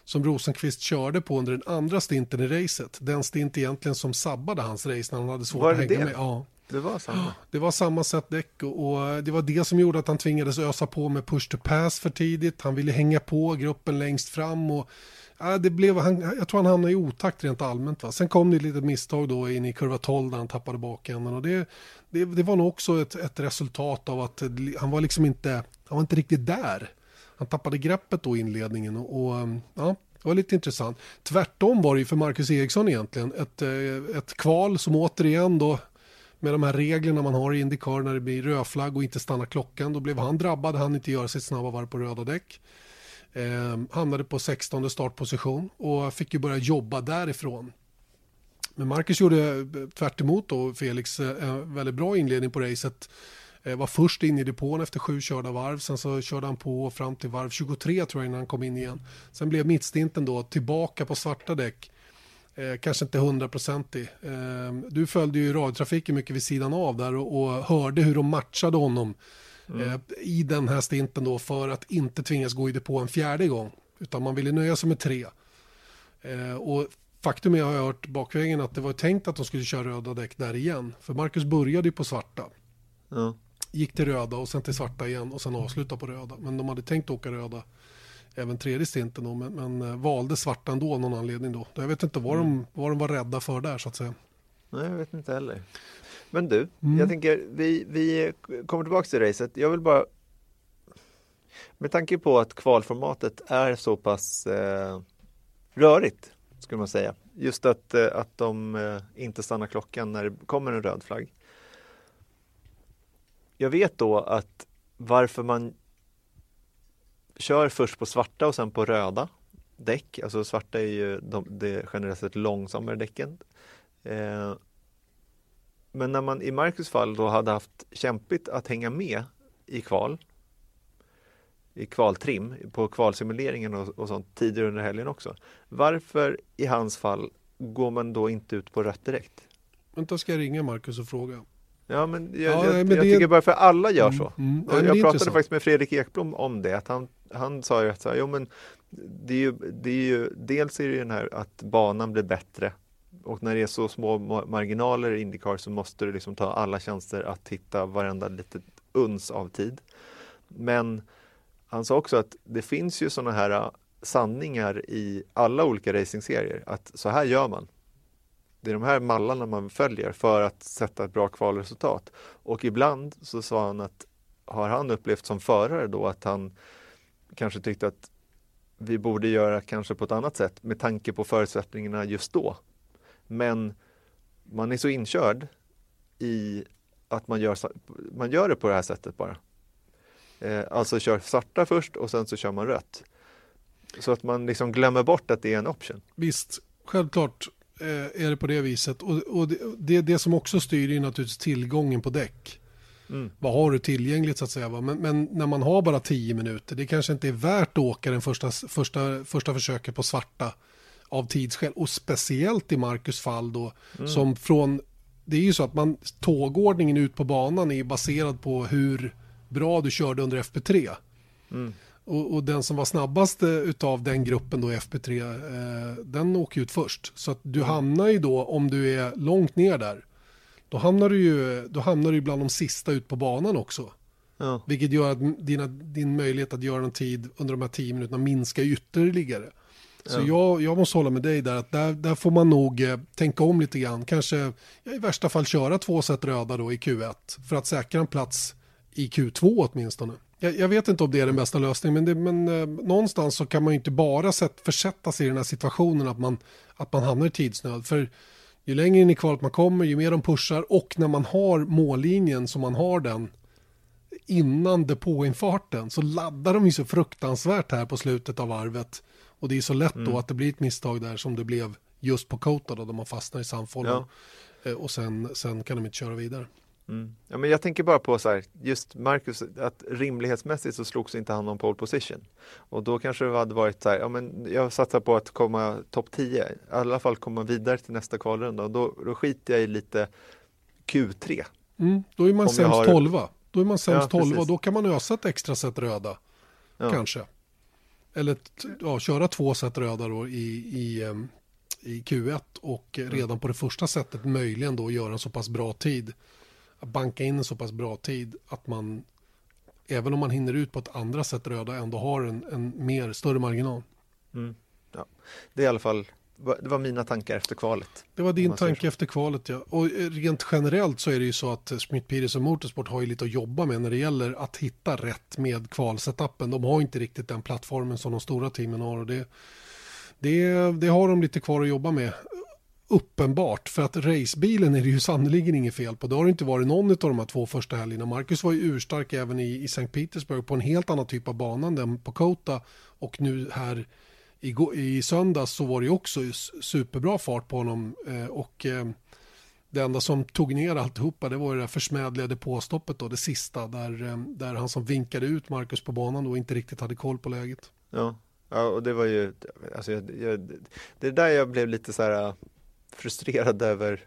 som Rosenqvist körde på under den andra stinten i racet. Den stint egentligen som sabbade hans race när han hade svårt var att hänga det? med. Ja. Det var samma. Det var samma sätt däck och, och det var det som gjorde att han tvingades ösa på med push to pass för tidigt. Han ville hänga på gruppen längst fram och ja, det blev, han, jag tror han hamnade i otakt rent allmänt. Va? Sen kom det ett litet misstag då in i kurva 12 där han tappade bakänden och det, det, det var nog också ett, ett, resultat av att han var liksom inte, han var inte riktigt där. Han tappade greppet då i inledningen och, och um, ja, det var lite intressant. Tvärtom var det ju för Marcus Eriksson egentligen. Ett, eh, ett kval som återigen då med de här reglerna man har i Indycar när det blir rödflagg och inte stannar klockan. Då blev han drabbad, han inte göra sitt snabba varv på röda däck. Eh, hamnade på 16 startposition och fick ju börja jobba därifrån. Men Marcus gjorde eh, tvärt emot då Felix eh, en väldigt bra inledning på racet. Eh, var först in i depån efter sju körda varv. Sen så körde han på fram till varv 23 tror jag innan han kom in igen. Sen blev mittstinten då tillbaka på svarta däck Eh, kanske inte hundraprocentig. Eh, du följde ju radiotrafiken mycket vid sidan av där och, och hörde hur de matchade honom mm. eh, i den här stinten då för att inte tvingas gå i depå en fjärde gång. Utan man ville nöja sig med tre. Eh, och faktum är, jag har hört bakvägen, att det var tänkt att de skulle köra röda däck där igen. För Marcus började ju på svarta. Mm. Gick till röda och sen till svarta igen och sen avslutade på röda. Men de hade tänkt åka röda även tredje stinten då, men, men eh, valde svarta ändå av någon anledning då. Jag vet inte vad, mm. de, vad de var rädda för där så att säga. Nej, jag vet inte heller. Men du, mm. jag tänker vi, vi kommer tillbaka till racet. Jag vill bara med tanke på att kvalformatet är så pass eh, rörigt, skulle man säga. Just att, eh, att de eh, inte stannar klockan när det kommer en röd flagg. Jag vet då att varför man kör först på svarta och sen på röda däck. Alltså svarta är ju de, det generellt sett långsammare däcken. Eh, men när man i Marcus fall då hade haft kämpigt att hänga med i kval i kvaltrim på kvalsimuleringen och, och sånt tidigare under helgen också. Varför i hans fall går man då inte ut på rött direkt? Vänta, ska jag ringa Marcus och fråga? Ja, men jag, ja, jag, men jag det... tycker bara för alla gör mm, så. Mm, mm. jag pratade faktiskt med Fredrik Ekblom om det, att han, han sa ju att så här, jo, men det är ju, det är ju, dels är det ju den här att banan blir bättre och när det är så små marginaler i Indycar så måste du liksom ta alla tjänster att hitta varenda litet uns av tid. Men han sa också att det finns ju sådana här äh, sanningar i alla olika racingserier, att så här gör man. Det är de här mallarna man följer för att sätta ett bra kvalresultat. Och ibland så sa han att har han upplevt som förare då att han kanske tyckte att vi borde göra kanske på ett annat sätt med tanke på förutsättningarna just då. Men man är så inkörd i att man gör, man gör det på det här sättet bara. Eh, alltså kör svarta först och sen så kör man rött. Så att man liksom glömmer bort att det är en option. Visst, självklart eh, är det på det viset. Och, och det, det, det, som också styr är naturligtvis tillgången på däck. Mm. Vad har du tillgängligt så att säga. Men, men, när man har bara tio minuter, det kanske inte är värt att åka den första, första, första försöket på svarta av tidsskäl. Och speciellt i Marcus fall då, mm. som från, det är ju så att man, tågordningen ut på banan är baserad på hur bra du körde under FP3. Mm. Och, och, den som var snabbast utav den gruppen då FP3, eh, den åker ut först. Så att du hamnar ju då, om du är långt ner där, då hamnar du ju då hamnar du bland de sista ut på banan också. Ja. Vilket gör att dina, din möjlighet att göra en tid under de här tio minuterna minskar ytterligare. Så ja. jag, jag måste hålla med dig där, att där, där får man nog eh, tänka om lite grann. Kanske ja, i värsta fall köra två set röda då i Q1 för att säkra en plats i Q2 åtminstone. Jag, jag vet inte om det är den bästa lösningen, men, det, men eh, någonstans så kan man ju inte bara sätt, försätta sig i den här situationen att man, att man hamnar i tidsnöd. För ju längre in i kvalet man kommer, ju mer de pushar och när man har mållinjen som man har den innan depåinfarten så laddar de ju så fruktansvärt här på slutet av varvet. Och det är så lätt då att det blir ett misstag där som det blev just på Kota då, där man fastnar i sandfållan. Ja. Eh, Och sen, sen kan de inte köra vidare. Mm. Ja, men jag tänker bara på så här, just Marcus, att rimlighetsmässigt så slogs inte han om pole position. Och då kanske det hade varit så här, ja men jag satsar på att komma topp 10, i alla fall komma vidare till nästa kvalrunda och då, då skiter jag i lite Q3. Mm, då är man sämst har- 12. Då är man sämst Ja, 12 precis. och då kan man ösa ett extra set röda. Ja. Kanske. Eller ja, köra två set röda då i, i, i Q1 och Mm. redan på det första sättet möjligen då göra en så pass bra tid. Att banka in en så pass bra tid att man även om man hinner ut på ett andra sätt röda ändå har en, en mer större marginal. Mm. Ja. Det är i alla fall, det var mina tankar efter kvalet. Det var din tanke efter kvalet ja. Och eh, rent generellt så är det ju så att Smith Peterson Motorsport har ju lite att jobba med när det gäller att hitta rätt med kvalsetappen. De har inte riktigt den plattformen som de stora teamen har och det, det, det har de lite kvar att jobba med. Uppenbart, för att racebilen är det ju sannerligen inget fel på. Det har inte varit någon av de här två första helgerna. Marcus var ju urstark även i, i St. Petersburg på en helt annan typ av bana än den på Kota. Och nu här i, i söndags så var det ju också superbra fart på honom. Eh, och eh, det enda som tog ner alltihopa det var det där försmädliga depåstoppet då, det sista. Där, eh, där han som vinkade ut Marcus på banan då inte riktigt hade koll på läget. Ja, ja och det var ju, alltså jag, jag, det är där jag blev lite så här eh, frustrerad över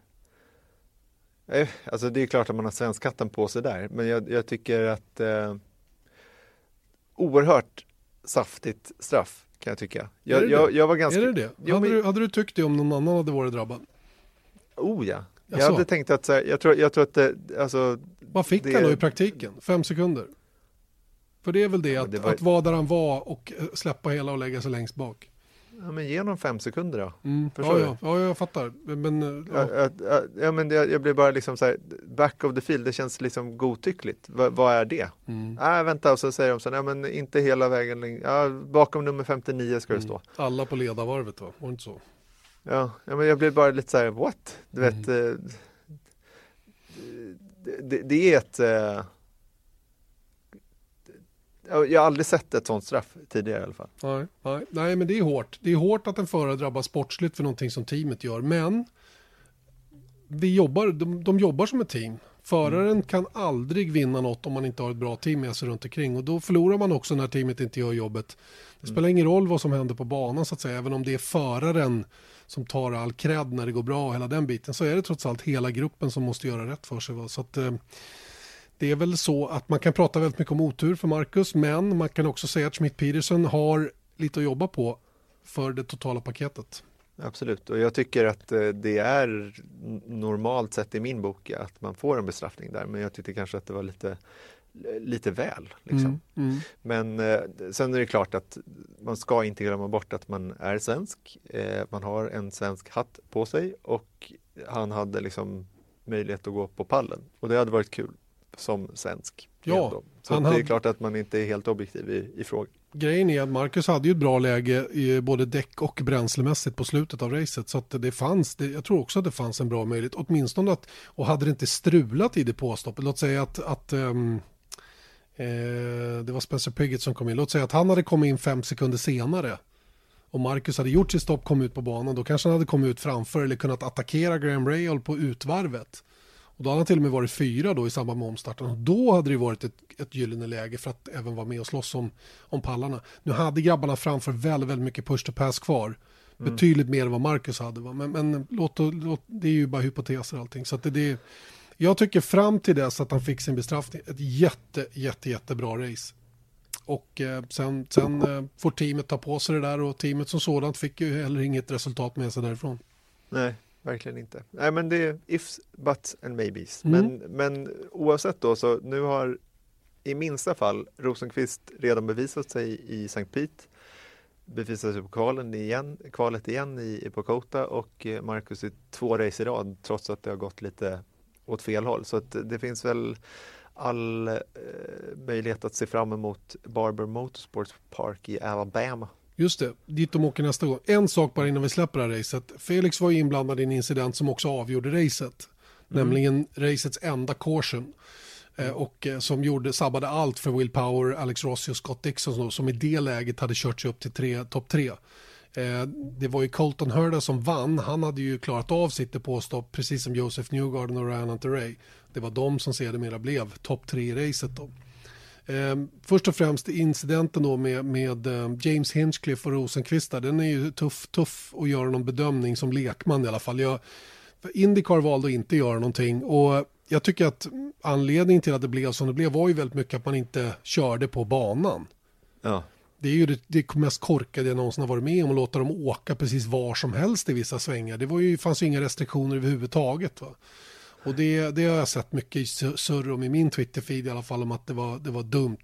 eh, Alltså det är klart att man har svenskatten på sig där, men jag, jag tycker att eh, oerhört saftigt straff kan jag tycka. Jag, jag, jag var ganska... Är det det? Jo, hade, men- du, hade du tyckt det om någon annan hade varit drabbad? Oh ja. Jag Jaså? hade tänkt att så här, jag tror, jag tror att det, alltså, Vad fick Det- han då i praktiken? Fem sekunder? För det är väl det, Ja, att, det var- att vara där han var och eh, släppa hela och lägga sig längst bak. Ja men ge dem fem sekunder då. Mm. Förstår Ja, ja, ja, jag fattar. Men, eh, ja. Ja, ja, ja, men det, jag blir bara liksom så här, back of the field, det känns liksom godtyckligt. Va, vad är det? Mm. Nej, vänta, och så säger de så här, ja men inte hela vägen, ja, bakom nummer 59 ska det stå. Alla på ledarvarvet va? Var det inte så? Ja, ja, men jag blir bara lite så här, what? Du vet, Mm. eh, det, det, det är ett, eh, jag har aldrig sett ett sånt straff tidigare i alla fall. Nej, nej, nej, men det är hårt. Det är hårt att en förare drabbas sportsligt för någonting som teamet gör. Men vi jobbar, de, de jobbar som ett team. Föraren kan aldrig vinna något om man inte har ett bra team med sig runt omkring. Och då förlorar man också när teamet inte gör jobbet. Det spelar ingen roll vad som händer på banan så att säga. Även om det är föraren som tar all cred när det går bra och hela den biten. Så är det trots allt hela gruppen som måste göra rätt för sig. Va? Så att, eh, det är väl så att man kan prata väldigt mycket om otur för Marcus. Men man kan också säga att Schmidt Peterson har lite att jobba på för det totala paketet. Absolut, och jag tycker att eh, det är normalt sett i min bok att man får en bestraffning där, men jag tyckte kanske att det var lite, lite väl. Liksom. Mm, mm. Men eh, sen är det klart att man ska inte glömma bort att man är svensk. Eh, man har en svensk hatt på sig och han hade liksom möjlighet att gå på pallen och det hade varit kul som svensk. Ja, så det är hade- klart att man inte är helt objektiv i, i frågan. Grejen är att Marcus hade ju ett bra läge i både däck och bränslemässigt på slutet av racet. Så att det fanns, det, jag tror också att det fanns en bra möjlighet. Åtminstone att, och hade det inte strulat i depåstoppet, låt säga att, att ehm, eh, det var Spencer Piggott som kom in. Låt säga att han hade kommit in fem sekunder senare. Och Marcus hade gjort sitt stopp, kom ut på banan, då kanske han hade kommit ut framför eller kunnat attackera Graham Rahal på utvarvet. Och då hade han till och med varit fyra då i samband med omstarten. Och då hade det varit ett, ett gyllene läge för att även vara med och slåss om, om pallarna. Nu hade grabbarna framför väldigt, väldigt mycket push to pass kvar. Betydligt mer än vad Marcus hade. Va? Men, men låt, låt, det är ju bara hypoteser allting. Så det, det, jag tycker fram till dess att han fick sin bestraffning, ett jätte, jätte, jättebra race. Och eh, sen, sen eh, får teamet ta på sig det där och teamet som sådant fick ju heller inget resultat med sig därifrån. Nej, verkligen inte. Nej, men det är ifs, buts and maybes. Mm. Men, men oavsett då, så nu har i minsta fall Rosenqvist redan bevisat sig i St. Pete, bevisat sig på kvalen igen, kvalet igen i, i på Kota och eh, Marcus i två race i rad trots att det har gått lite åt fel håll. Så att det finns väl all eh, möjlighet att se fram emot Barber Motorsports Park i Alabama. Just det, dit de åker nästa gång. En sak bara innan vi släpper det här racet. Felix var ju inblandad i en incident som också avgjorde racet. Nämligen racets enda caution. Eh, och eh, som gjorde, sabbade allt för Will Power, Alex Rossi och Scott Dixon som, i det läget hade kört sig upp till tre, topp tre. Eh, det var ju Colton Herda som vann. Han hade ju klarat av sitt depåstopp precis som Joseph Newgarden och Ryan Hunter Ray. Det var de som sedermera blev topp tre i racet. Då. Eh, först och främst incidenten då med, med eh, James Hinchcliffe och Rosenqvist den är ju tuff, tuff att göra någon bedömning som lekman i alla fall. Jag, Indycar valde att inte göra någonting och jag tycker att anledningen till att det blev som det blev var ju väldigt mycket att man inte körde på banan. Ja. Det är ju det, det mest korkade jag någonsin har varit med om att låta dem åka precis var som helst i vissa svängar. Det var ju, fanns ju inga restriktioner överhuvudtaget. Va? Och det, det har jag sett mycket surr om i min Twitter-feed i alla fall om att det var, det var dumt.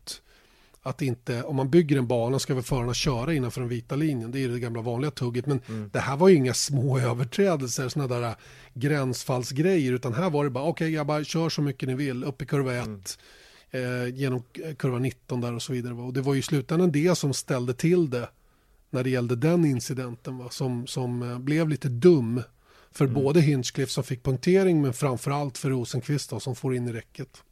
Att inte, om man bygger en bana ska väl förarna köra innanför den vita linjen. Det är det gamla vanliga tugget. Men mm. det här var ju inga små [laughs] överträdelser, sådana där gränsfallsgrejer. Utan här var det bara, okej okay, grabbar, kör så mycket ni vill, upp i kurva 1. Mm. Eh, genom kurva 19 där och så vidare. Och det var ju i slutändan det som ställde till det när det gällde den incidenten. Va? Som, som eh, blev lite dum för mm. både Hinchcliffe som fick punktering men framförallt för Rosenqvist då, som får in i räcket.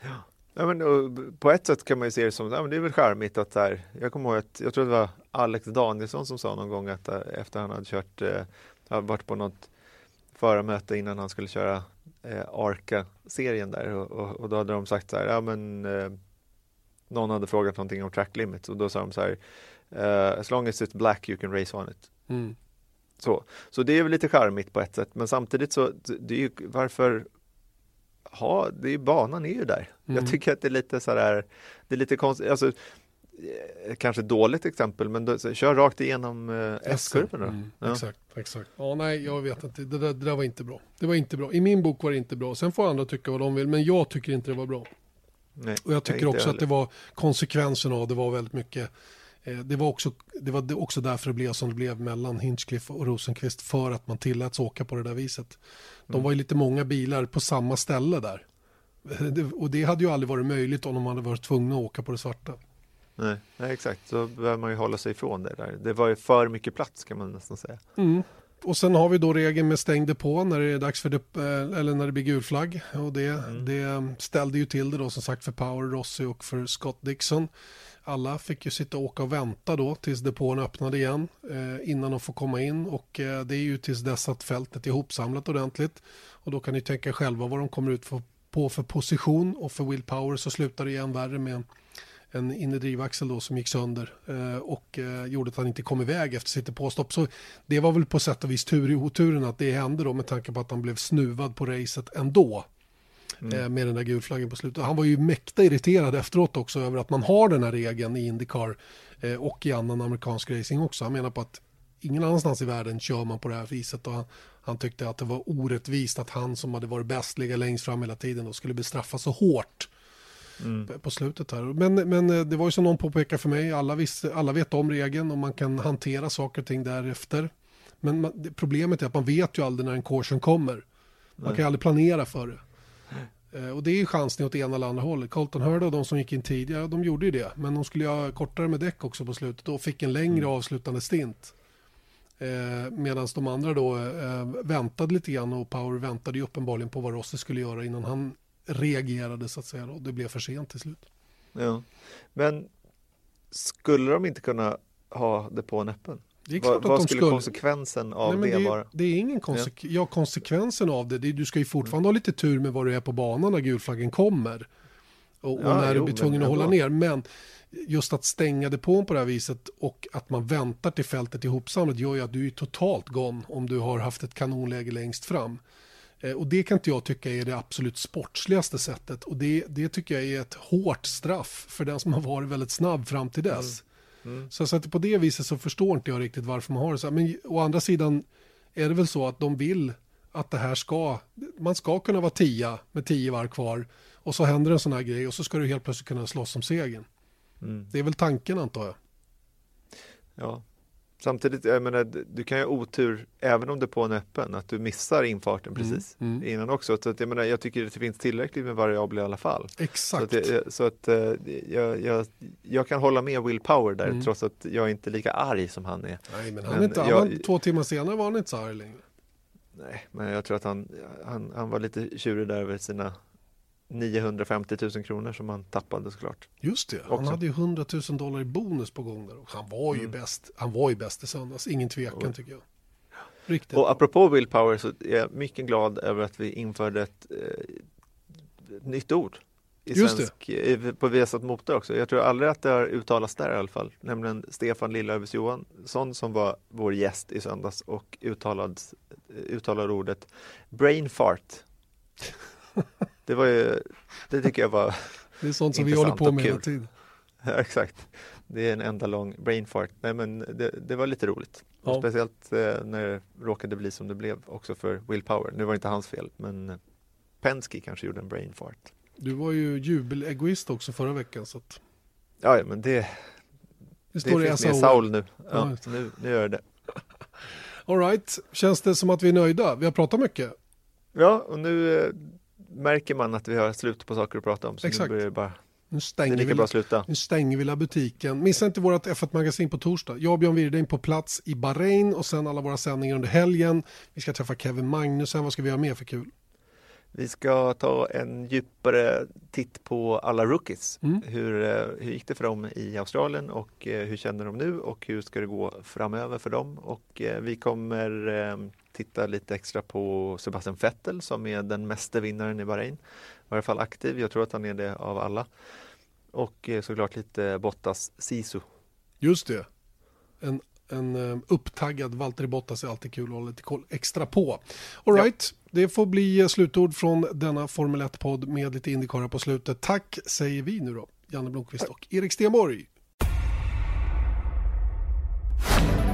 Ja. Ja, men, på ett sätt kan man ju se det som, ja, men det är väl charmigt att där, jag kommer ihåg att, jag tror det var Alex Danielsson som sa någon gång att eh, efter han hade kört, eh, varit på något förarmöte innan han skulle köra eh, Arca-serien där och, och, och, då hade de sagt så här, ja men eh, någon hade frågat någonting om track limits och då sa de så här, uh, as long as it's black you can race on it. Mm. Så, så det är väl lite charmigt på ett sätt, men samtidigt så, det är ju, varför ha, det är, banan är ju där. Mm. Jag tycker att det är lite så här, det är lite konstigt, alltså, eh, kanske dåligt exempel, men då, så, kör rakt igenom eh, S-kurvorna. Mm, ja. Exakt, exakt. Ja, nej, jag vet inte, det där, det där var inte bra. Det var inte bra. I min bok var det inte bra. Sen får andra tycka vad de vill, men jag tycker inte det var bra. Nej, och jag tycker också att det var konsekvensen av det var väldigt mycket det var, också, det var också därför det blev som det blev mellan Hinchcliffe och Rosenqvist för att man tilläts åka på det där viset. De mm. var ju lite många bilar på samma ställe där. [laughs] Och det hade ju aldrig varit möjligt om de hade varit tvungna att åka på det svarta. Nej, nej exakt, så behöver man ju hålla sig ifrån det där. Det var ju för mycket plats kan man nästan säga. Mm. Och sen har vi då regeln med stäng depå när det är dags för det, eh, eller när det blir gul flagg. Och det, mm. det ställde ju till det då som sagt för Power Rossi och för Scott Dixon. Alla fick ju sitta och åka och vänta då tills depån öppnade igen eh, innan de får komma in. Och eh, det är ju tills dess att fältet är ihopsamlat ordentligt. Och då kan ni tänka själva vad de kommer ut för, på för position. Och för willpower så slutar det igen värre med en, en inre drivaxel då som gick sönder eh, och eh, gjorde att han inte kom iväg efter sitt depåstopp. Så det var väl på sätt och vis tur i oturen att det hände då med tanke på att han blev snuvad på racet ändå mm. Eh, med den där gulflaggen på slutet. Han var ju mäkta irriterad efteråt också över att man har den här regeln i Indycar eh, och i annan amerikansk racing också. Han menar på att ingen annanstans i världen kör man på det här viset och han, han tyckte att det var orättvist att han som hade varit bäst ligga längst fram hela tiden och skulle bestraffas så hårt mm. på slutet här. Men, men eh, det var ju som någon påpekade för mig, alla, visste, alla vet om regeln och man kan hantera saker och ting därefter. Men man, problemet är att man vet ju aldrig när en caution kommer. Man Nej. kan ju aldrig planera för det. Eh, och det är ju chansning åt ena eller andra hållet. Colton Hurd och de som gick in tidigare, de gjorde ju det. Men de skulle ha kortare med däck också på slutet och fick en längre mm. avslutande stint. Eh, Medan de andra då eh, väntade lite grann och Power väntade ju uppenbarligen på vad Rossi skulle göra innan han reagerade så att säga. Och det blev för sent till slut. Ja, men skulle de inte kunna ha depån öppen? Vad, vad skulle, skulle konsekvensen av Nej, det, det vara? Det är ingen konsek ja. ja. konsekvensen av det, det du ska ju fortfarande ha lite tur med var du är på banan när gulflaggen kommer. Och, och ja, när jo, du blir tvungen att hålla ner. Men just att stänga depån på det här viset och att man väntar till fältet ihopsamlat gör ju att du är totalt gone om du har haft ett kanonläge längst fram. Eh, och det kan inte jag tycka är det absolut sportsligaste sättet. Och det, det tycker jag är ett hårt straff för den som har varit väldigt snabb fram till dess. Mm. Mm. Så, så att på det viset så förstår inte jag riktigt varför man har det så här. Men å andra sidan är det väl så att de vill att det här ska, man ska kunna vara tia med tio varv kvar och så händer en sån här grej och så ska du helt plötsligt kunna slåss om segern. Mm. Det är väl tanken antar jag. Ja, Samtidigt, jag menar, du kan ju ha otur även om depån är öppen, att du missar infarten mm, precis mm, mm. innan också. Så att, jag, menar, jag tycker att det finns tillräckligt med variabler i alla fall. Exakt. Så att, jag, så att eh, jag, jag, jag, kan hålla med Will Power där, mm. trots att jag är inte lika arg som han är. Nej, men han men inte, han två timmar senare var han inte så arg längre. Nej, men jag tror att han, han, han var lite tjurig där över sina 950 000 kronor som han tappade såklart. Just det, han Också. hade ju 100 000 dollar i bonus på gång där. Han var ju Mm. bäst. Han var ju bäst i söndags, ingen tvekan tycker jag. Riktigt. Och apropå willpower så är jag mycket glad över att vi införde ett, eh, ett nytt ord i Just svensk, i- på Viasat Motor också. Jag tror aldrig att det har uttalats där i alla fall. Nämligen Stefan Lillövers Johansson som var vår gäst i söndags och uttalad, uttalade ordet brain fart. [laughs] Det var ju, det tycker jag var [laughs] det är sånt som vi håller på med hela tiden. [laughs] Ja, exakt. Det är en enda lång brain fart. Nej, men det, det var lite roligt. Ja. Speciellt eh, när det råkade bli som det blev också för Will Power. Nu var det inte hans fel, men Penske kanske gjorde en brain fart. Du var ju jubelegoist också förra veckan. Så att Ja, ja, men det, det det står i finns med. Saul nu. Ja, det. nu. Nu gör det. All right. Känns det som att vi är nöjda? Vi har pratat mycket. Ja, och nu eh, märker man att vi har slut på saker att prata om. Så Exakt. nu börjar bara, Nu det är stänger, lika bra att sluta. nu stänger vi butiken. Missa inte vårt F1-magasin på torsdag. Jag och Björn Wirdheim på plats i Bahrain och sen alla våra sändningar under helgen. Vi ska träffa Kevin Magnussen. Vad ska vi göra mer för kul? Vi ska ta en djupare titt på alla rookies. Mm. Hur, eh, hur gick det för dem i Australien och eh, hur känner de nu och hur ska det gå framöver för dem? Och eh, vi kommer titta lite extra på Sebastian Vettel som är den meste vinnaren i Bahrain. I varje fall aktiv, jag tror att han är det av alla. Och eh, såklart lite Bottas Sisu. Just det. En, en eh, upptaggad Valtteri Bottas är alltid kul att hålla lite koll extra på. All Ja. right. Det får bli eh, slutord från denna Formel 1-podd med lite Indycar på slutet. Tack säger vi nu då. Janne Blomqvist och Erik Stenborg.